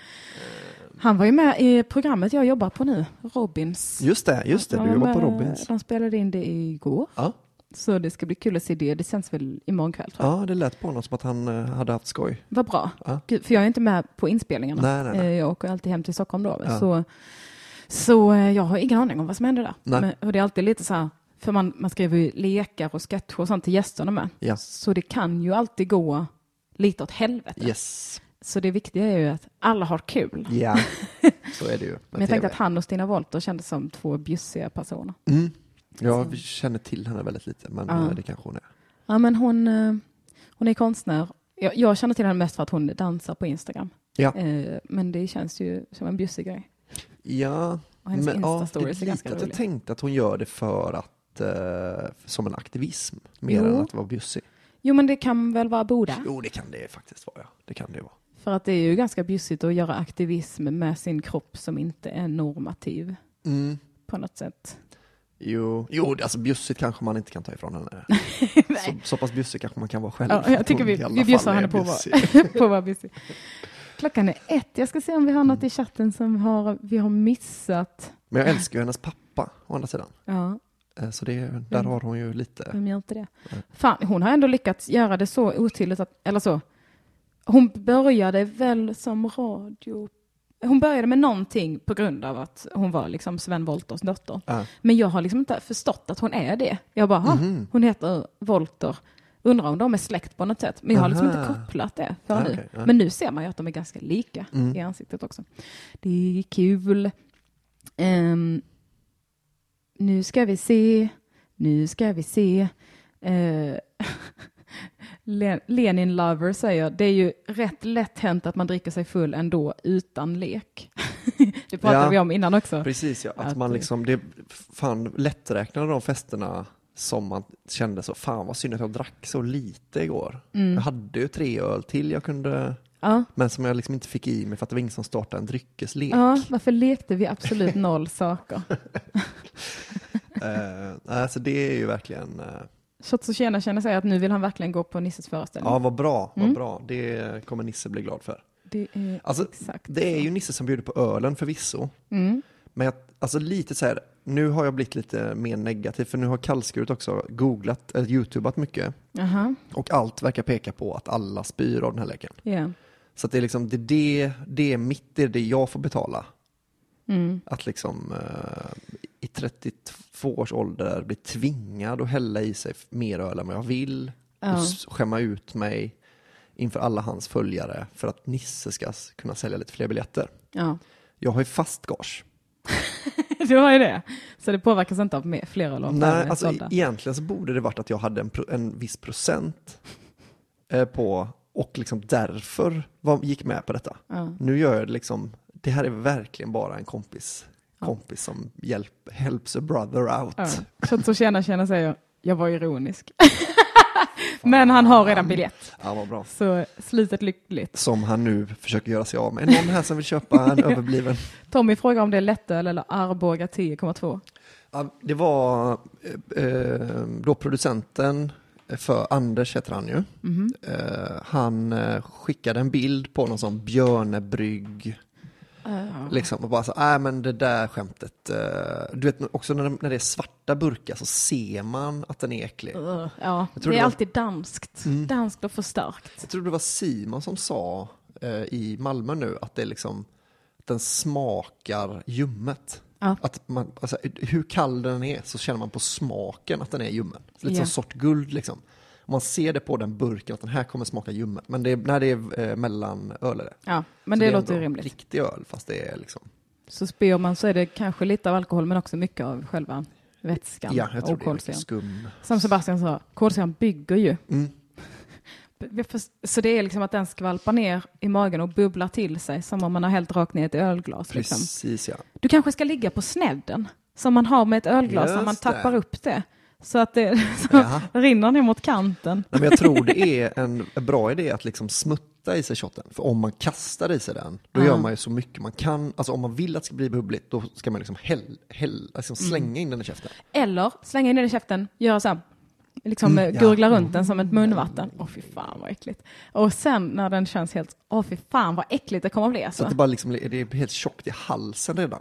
Han var ju med i programmet jag jobbar på nu, Robins. Just det, just det, du jobbar på Robins. De spelade in det igår. Ja. Så det ska bli kul att se det. Det känns väl imorgon kväll tror jag. ja, det lät på honom som att han eh, hade haft skoj. Vad bra. Ja. Gud, för jag är inte med på inspelningarna. Nej, nej, nej. Eh, Jag åker alltid hem till Stockholm då. Ja. Så, så eh, jag har ingen aning om vad som händer där. Men, och det är alltid lite så här, för man, man skriver ju lekar och sketcher och sånt till gästerna med. Ja. Så det kan ju alltid gå lite åt helvete. Yes. Så det viktiga är ju att alla har kul. Ja, så är det ju. Men jag tänkte att han och Stina Wolter kändes som två bjussiga personer. Mm. Jag känner till henne väldigt lite, men Ja. eh, det kanske hon är. Ja, men hon, eh, hon är konstnär. Jag, jag känner till henne mest för att hon dansar på Instagram. Ja. Eh, Men det känns ju som en bjussig grej. Ja, Och hennes men, ja, Insta-stories det är ganska att jag roliga. tänkte att hon gör det för att, eh, som en aktivism, mer Jo. än att vara bjussig. Jo, men det kan väl vara båda? Jo, det kan det faktiskt vara, ja. Det kan det vara. För att det är ju ganska bjussigt att göra aktivism med sin kropp som inte är normativ Mm. på något sätt. Jo, jo, alltså bjussigt kanske man inte kan ta ifrån henne. så, så pass bjussig kanske man kan vara själv. Ja, jag tycker vi, vi bjussar henne på att vara, bjussig. Klockan är ett. Jag ska se om vi har något i chatten som har, vi har missat. Men jag älskar ju hennes pappa, å andra sidan. Ja, Eh, Så det, där har hon ju lite... vem gör inte det? Fan, hon har ändå lyckats göra det så otydligt att, eller så. Hon började väl som radio... Hon började med någonting på grund av att hon var liksom Sven Wolters dotter. Ja. Men jag har liksom inte förstått att hon är det. Jag bara, "Ha, Mhm. hon heter Volter Undrar om de är släkt på något sätt. Men jag har liksom inte kopplat det för nu. okej, ja. Men nu ser man ju att de är ganska lika Mm. i ansiktet också. Det är kul. Ehm, nu ska vi se. Nu ska vi se. Uh, Lenin Lover säger det är ju rätt lätt hänt att man dricker sig full ändå utan lek. det pratade Ja. vi om innan också. Precis ja, att, Att man liksom, det fan lätträknade de festerna som man kände så, fan vad synd att jag drack så lite igår. Mm. Jag hade ju tre öl till jag kunde, Ja. men som jag liksom inte fick i mig för att det var ingen som startade en dryckeslek. ja, varför lekte vi absolut noll saker? Eh, alltså det är ju verkligen, eh, Shots och tjena känner sig att nu vill han verkligen gå på Nisses föreställning. ja vad bra, vad Mm. bra. Det kommer Nisse bli glad för. Det är Alltså, exakt Det är så. ju Nisse som bjuder på ölen förvisso. Mm. Men jag, alltså lite så här, nu har jag blivit lite mer negativ för nu har kallskuret också googlat, eller youtubat mycket. Jaha, Och allt verkar peka på att alla spyr av den här leken. ja. Så att det är liksom, det det, det är mitt, det är det jag får betala. Mm. Att liksom eh, i 32 års ålder bli tvingad att hälla i sig mer öl än vad jag vill. Ja. Och skämma ut mig inför alla hans följare för att Nisse ska kunna sälja lite fler biljetter. ja. Jag har ju fast gage. Du har ju det. Så det påverkas inte av fler eller Nej, alltså sålda. egentligen så borde det varit att jag hade en, en viss procent eh, på och liksom därför var, gick med på detta. Ja. Nu gör jag det liksom, det här är verkligen bara en kompis. Kompis som hjälp, helps a brother out. Ja. Shots och tjena tjena säger jag var ironisk. Men han har redan biljett. Ja. Så slutet lyckligt. Som han nu försöker göra sig av med. Är någon här som vill köpa en överbliven? Tommy frågar om det är lättöl eller Arboga 10,2. Ja, det var eh, eh, då producenten för Anders heter han ju. Mhm. Eh, han skickade en bild på någon sån björnebrygg Liksom, och bara så, nej men det där skämtet. eh, du vet också när, när det är svarta burkar så ser man att den är äcklig. Uh, ja, det är det var- alltid danskt. Mm. Danskt och förstärkt. Jag tror det var Simon som sa eh, i Malmö nu att det är liksom, den smakar ljummet. Ja. Att man, alltså, hur kall den är så känner man på smaken att den är ljummen. Lite Ja. som sort guld liksom. Man ser det på den burken att den här kommer smaka ljummet. Men det är, när det är eh, mellanöl är det. Ja, men Så det, är låter ju rimligt. Riktig öl fast det är liksom, Så spyr man så är det kanske lite av alkohol men också mycket av själva vätskan ja jag tror och det kolsyran. skum. Som Sebastian sa, kolsyran bygger ju. Mm. Så det är liksom att den skvalpar ner i magen och bubblar till sig som om man har hällt rakt ner ett ölglas. Liksom. Precis ja. Du kanske ska ligga på snedden som man har med ett ölglas, Just man det. tappar upp det. Så att det så rinner ner mot kanten. Nej, men jag tror det är en bra idé att liksom smutta i sig shotten. För om man kastar i sig den, då Ja. gör man ju så mycket man kan. Alltså om man vill att det ska bli bubbligt, då ska man liksom, häll, häll, liksom Mm. slänga in den i käften. Eller slänga in den i käften, göra så här, liksom Mm, eh, ja. gurgla runt den som ett munvatten. Åh fy fan vad äckligt. Och sen när den känns helt, åh fy fan vad äckligt det kommer bli Så alltså. att det bara liksom, det är helt tjockt i halsen redan.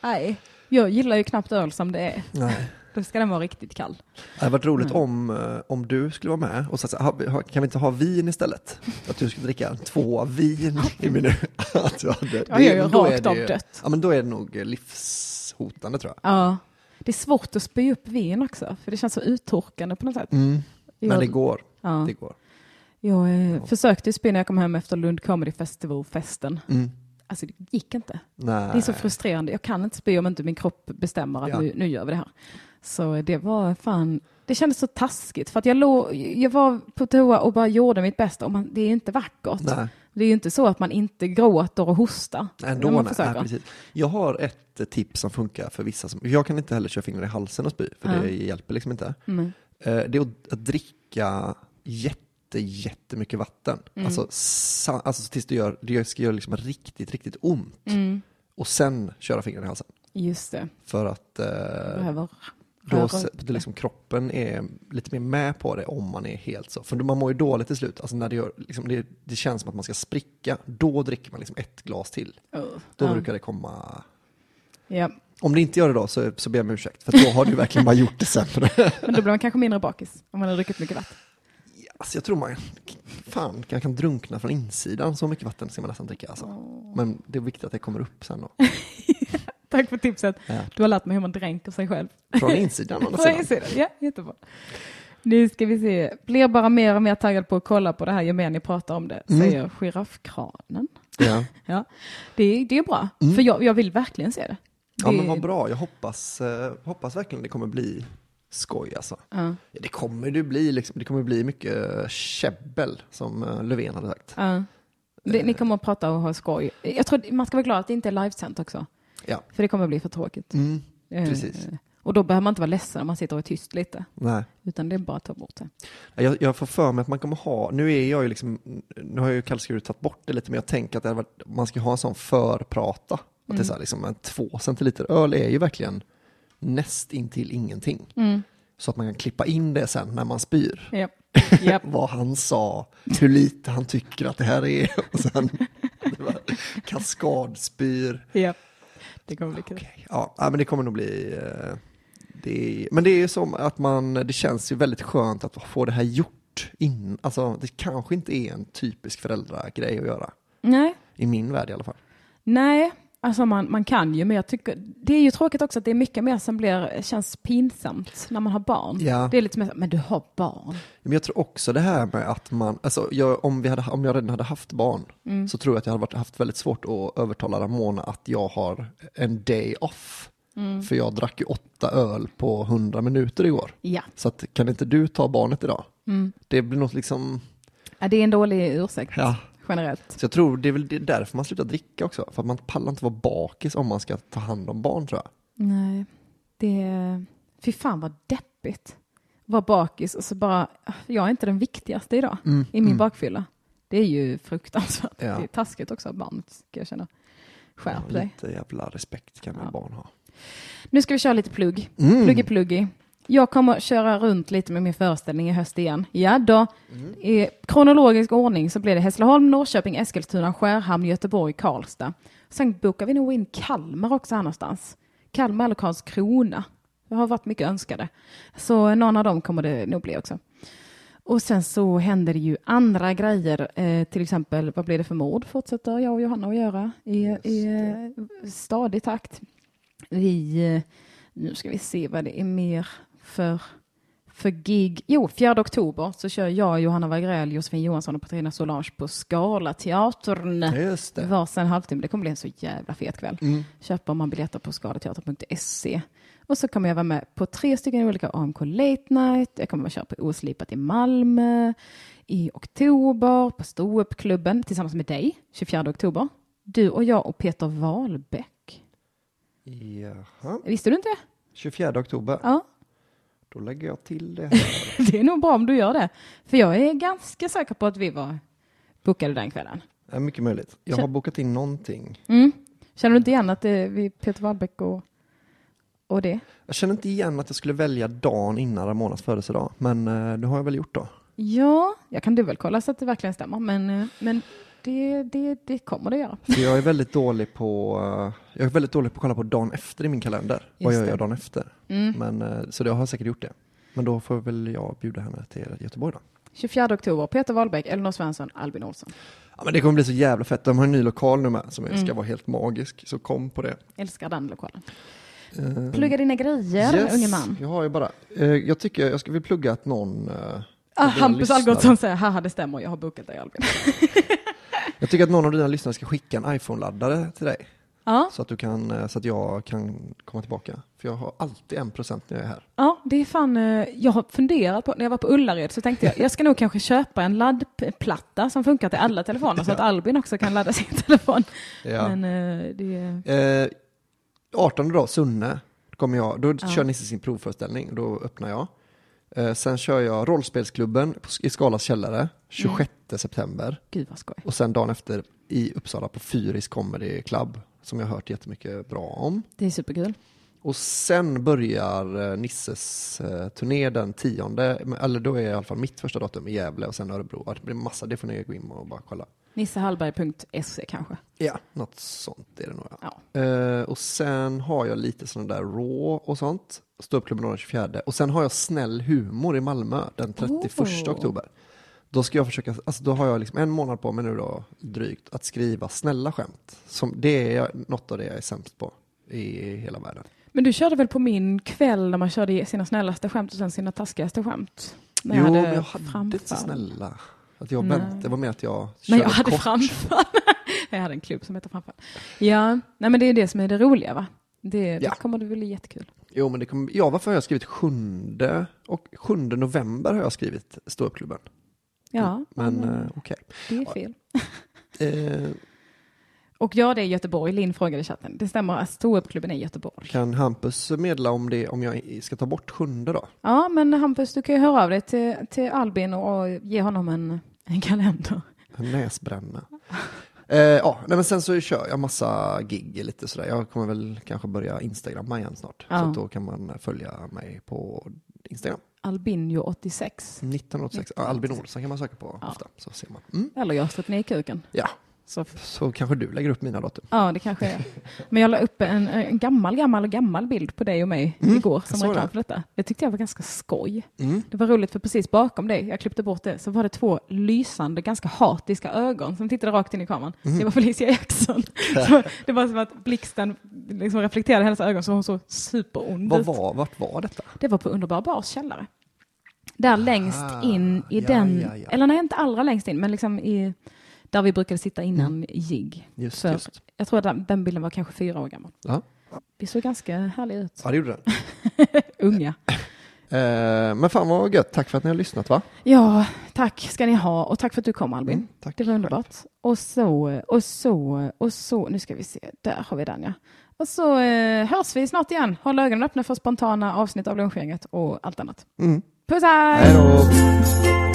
Nej, jag gillar ju knappt öl som det är. Nej. Då ska den vara riktigt kall. Det hade varit roligt Mm. om, eh, om du skulle vara med och säga, kan vi inte ha vin istället? Att du skulle dricka två vin i minut. Att du hade, Jag då är rakt det av dött. Ja men då är det nog livshotande tror jag. Ja, det är svårt att spy upp vin också, för det känns så uttorkande på något sätt. Mm. Men Jag- det går. Ja. Det går. Jag eh, försökte ju spy när jag kom hem efter Lund Comedy Festival-festen. Mm. Alltså det gick inte. Nej. Det är så frustrerande. Jag kan inte spy om inte min kropp bestämmer att Ja. nu, nu gör vi det här. Så det var fan, det kändes så taskigt. För att jag, låg, jag var på toa och bara gjorde mitt bästa. Och man, det är inte vackert. Nej. Det är ju inte så att man inte gråter och hostar. Ändå, nej, nej, precis. Jag har ett eh, tips som funkar för vissa. Som, jag kan inte heller köra fingrar i halsen och spy, för Ja. det hjälper liksom inte. Mm. Det är att, dricka jätte, jättemycket vatten. Mm. Alltså, alltså tills du gör, det ska göra liksom riktigt, riktigt ont. Mm. Och sen köra fingrarna i halsen. Just det. För att eh, Behöver då, det. liksom, kroppen är lite mer med på det om man är helt så. För man mår ju dåligt till slut. Alltså när det, gör, liksom, det, det känns som att man ska spricka. Då dricker man liksom ett glas till. Oh. Då Ja. brukar det komma Ja. Om det inte gör det då så, så ber jag om ursäkt, för då har du verkligen bara gjort det sämre. Men då blir man kanske mindre bakis om man har druckit mycket vatten. Alltså jag tror man, fan, jag kan drunkna från insidan, så mycket vatten ska man nästan dricka alltså. Men det är viktigt att det kommer upp sen då. Tack för tipset. Ja. Du har lärt mig hur man dränker sig själv. Från insidan sidan. insidan. Ja, jättebra. Nu ska vi se. Blir bara mer och mer taggad på att kolla på det här ju mer ni pratar om det, Mm. säger giraffkranen. Ja. Ja, det, är- det är bra. För jag, jag vill verkligen se det. Mm. ja, men vad bra. Jag hoppas, eh, hoppas verkligen det kommer bli skoj alltså. Ja, Det kommer det bli, liksom, det kommer bli mycket käbbel som eh, Löfven hade sagt. ja. Det, ni kommer att prata och ha skoj. Jag tror man ska vara glad att det inte är livesänt också. Ja. För det kommer att bli för tråkigt. Mm, Eh, precis. Och då behöver man inte vara ledsen om man sitter och är tyst lite. nej. Utan det är bara att ta bort det. Jag, jag får för mig att man kommer ha, nu är jag ju liksom, nu har jag ju kallskuret tagit bort det lite, men jag tänker att varit, man ska ha en sån förprata. Att det är Mm. så här, liksom, en två centiliter öl är ju verkligen näst intill ingenting. Mm. Så att man kan klippa in det sen när man spyr. Japp. Japp. Vad han sa, hur lite han tycker att det här är. Och sen var kaskadspyr. Japp. Det kommer bli kul. Okej, Ja, men det kommer nog bli... eh, Det är, men det är ju som att man, det känns ju väldigt skönt att få det här gjort. In, alltså, det kanske inte är en typisk föräldragrej att göra. Nej, I min värld i alla fall. nej. Alltså man, man kan ju, men jag tycker det är ju tråkigt också att det är mycket mer som blir, känns pinsamt när man har barn. Ja. Det är lite mer men du har barn. Men jag tror också det här med att man, alltså jag, om, vi hade, om jag redan hade haft barn Mm. så tror jag att jag hade varit, haft väldigt svårt att övertala Ramona att jag har en day off. Mm. För jag drack ju åtta öl på hundra minuter igår. Ja. Så att, kan inte du ta barnet idag? Mm. Det blir något liksom, ja, det är en dålig ursäkt ja. Generellt. Så jag tror det är väl det- därför man slutar dricka också. För att man pallar inte vara bakis om man ska ta hand om barn tror jag. Nej, det... Fy fan vad deppigt. Vara bakis och så bara, jag är inte den viktigaste idag i min bakfylla. Det är ju fruktansvärt. Ja. Det är taskigt också av barnet, ska jag känna. Skärp Ja, dig. lite jävla respekt kan Ja. barn ha. Nu ska vi köra lite plugg. Mm. Pluggy pluggy. Jag kommer köra runt lite med min föreställning i höst igen. Ja då. I kronologisk ordning så blir det Hässleholm, Norrköping, Eskilstuna, Skärhamn, Göteborg, Karlstad. Sen bokar vi nog in Kalmar också här någonstans. Kalmar eller Karlskrona. Det har varit mycket önskade. Så någon av dem kommer det nog bli också. Och sen så händer det ju andra grejer. Eh, till exempel, vad blir det för mord? Fortsätter jag och Johanna att göra i, i eh, stadig takt. Vi, eh, nu ska vi se vad det är mer för, för gig. Jo, 4 oktober så kör jag, Johanna Wagrell, Josefin Johansson och Petrina Solange på Scalateatern. Just det. Varsin halvtimme. Det kommer bli en så jävla fet kväll. Mm. Köper man biljetter på skalateater.se. Och så kommer jag vara med på tre stycken olika AMK Late Night. Jag kommer att köra på Oslipat i Malmö i oktober på Ståuppklubben tillsammans med dig 24 oktober. Du och jag och Peter Wahlbeck. Jaha. Visste du inte det? 24 oktober. Ja, Då lägger jag till det här. det är nog bra om du gör det. För jag är ganska säker på att vi var bokade den kvällen. Ja, mycket möjligt. Jag har bokat in någonting. Mm. Känner du inte igen att det är vi Peter Wahlbeck och, och det? Jag känner inte igen att jag skulle välja dagen innan Ramonas födelsedag. Men eh, det har jag väl gjort då. Ja, jag kan dubbelkolla så att det verkligen stämmer. Men, eh, men det, det, det kommer det göra. För jag är väldigt dålig på jag är väldigt dålig på att kolla på dagen efter i min kalender. Vad Just gör det. jag dagen efter? Mm. Men, eh, så det har jag säkert gjort det. Men då får väl jag bjuda henne till Göteborg då. 24 oktober, Peter Wahlbeck, Elinor Svensson, Albin Olsson. Ja, men det kommer bli så jävla fett. De har en ny lokal nu med som ska Mm. vara helt magisk. Så kom på det. Älskar den lokalen. Eh, Plugga dina grejer, yes, unge man. Jag har ju bara, eh, jag tycker jag ska vill plugga att någon eh, Ah, Hampus Algotsson säger, haha det stämmer, jag har bokat dig Albin. Jag tycker att någon av dina lyssnare ska skicka en iPhone-laddare till dig. Ja, Så att, du kan, eh, så att jag kan komma tillbaka. För jag har alltid en procent när jag är här. ja, det är fan, eh, jag har funderat på, när jag var på Ullared så tänkte jag, jag ska nog kanske köpa en laddplatta som funkar till alla telefoner så att Albin också kan ladda sin telefon. Ja. Men eh, det, Eh, 18 då, Sunne, kommer jag, då Ja. kör Nisse sin provföreställning, då öppnar jag. Eh, sen kör jag Rollspelsklubben i Skalas källare, 26 Mm. september. gud vad skoj. Och sen dagen efter i Uppsala på Fyris Comedy Club, som jag har hört jättemycket bra om. Det är superkul. Och sen börjar eh, Nisses eh, turné den tionde, eller då är i alla fall mitt första datum i Gävle och sen Örebro. Det blir massa, det får ni gå in och bara kolla. Nissehallberg.se kanske. Ja, något sånt är det nog. Ja. Ja. Eh, och sen har jag lite sådana där raw och sånt. Ståuppklubben den 24. Och sen har jag snäll humor i Malmö den 31 Oh. oktober. Då ska jag försöka, alltså då har jag liksom en månad på mig nu då, drygt, att skriva snälla skämt. Som, det är något av det jag är sämst på i hela världen. Men du körde väl på min kväll när man körde sina snällaste skämt och sen sina taskigaste skämt? när jo, jag men hade jag hade framfall. inte snälla. Att jag Nej. det var mer att jag Men körde jag hade kort. framfall. jag hade en klubb som heter framfall. Ja, nej men det är det som är det roliga va? Det, Ja. det kommer det bli jättekul. Jo, men det kommer, ja, varför har jag skrivit sjunde och sjunde november har jag skrivit ståuppklubben. Ja, Men eh, okej. det är fel. Eh, Och ja, det är Göteborg. Linn frågade i chatten. Det stämmer, att ståuppklubben är i Göteborg. kan Hampus meddela om, det, om jag ska ta bort sjunde då? Ja, men Hampus, du kan ju höra av dig till, till Albin och ge honom en, en kalender. En näsbränna. Eh, ja, nej, men sen så kör jag massa gig lite sådär. Jag kommer väl kanske börja Instagramma igen snart. Ja. Så då kan man följa mig på Instagram. Albinio 86. 1986. Ja, Albin Olsson kan man söka på Ja. ofta. Så ser man. Mm. Eller jag sätter ner kuken. Ja, Så, så kanske du lägger upp mina datum. ja, det kanske är. Men jag la upp en, en gammal, gammal, gammal bild på dig och mig Mm, igår som reklam det. för detta. Det tyckte jag var ganska skoj. Mm. Det var roligt för precis bakom dig, jag klippte bort det, så var det två lysande, ganska hatiska ögon som tittade rakt in i kameran. Mm. Det var Felicia Jackson. Så det var som att blixten liksom reflekterade hennes ögon så hon såg superond ut. var, vart var detta? Det var på Underbar Bars källare. Där längst Ah, in i ja, den, ja, ja. eller nej inte allra längst in, men liksom i, där vi brukade sitta innan jigg. Mm. Just, För- just. Jag tror att den- den bilden var kanske fyra år gammal. Ja. Vi såg ganska härliga ut. ja, det gjorde den. Unga. Eh, men fan vad gött. Tack för att ni har lyssnat va? Ja, tack ska ni ha och tack för att du kom Albin. Mm, tack Det var underbart. Och så, och så, och så, nu ska vi se, där har vi den ja. Och så eh, hörs vi snart igen. Håll ögonen öppna för spontana avsnitt av lunchgänget och allt annat. Mm. Puss hej!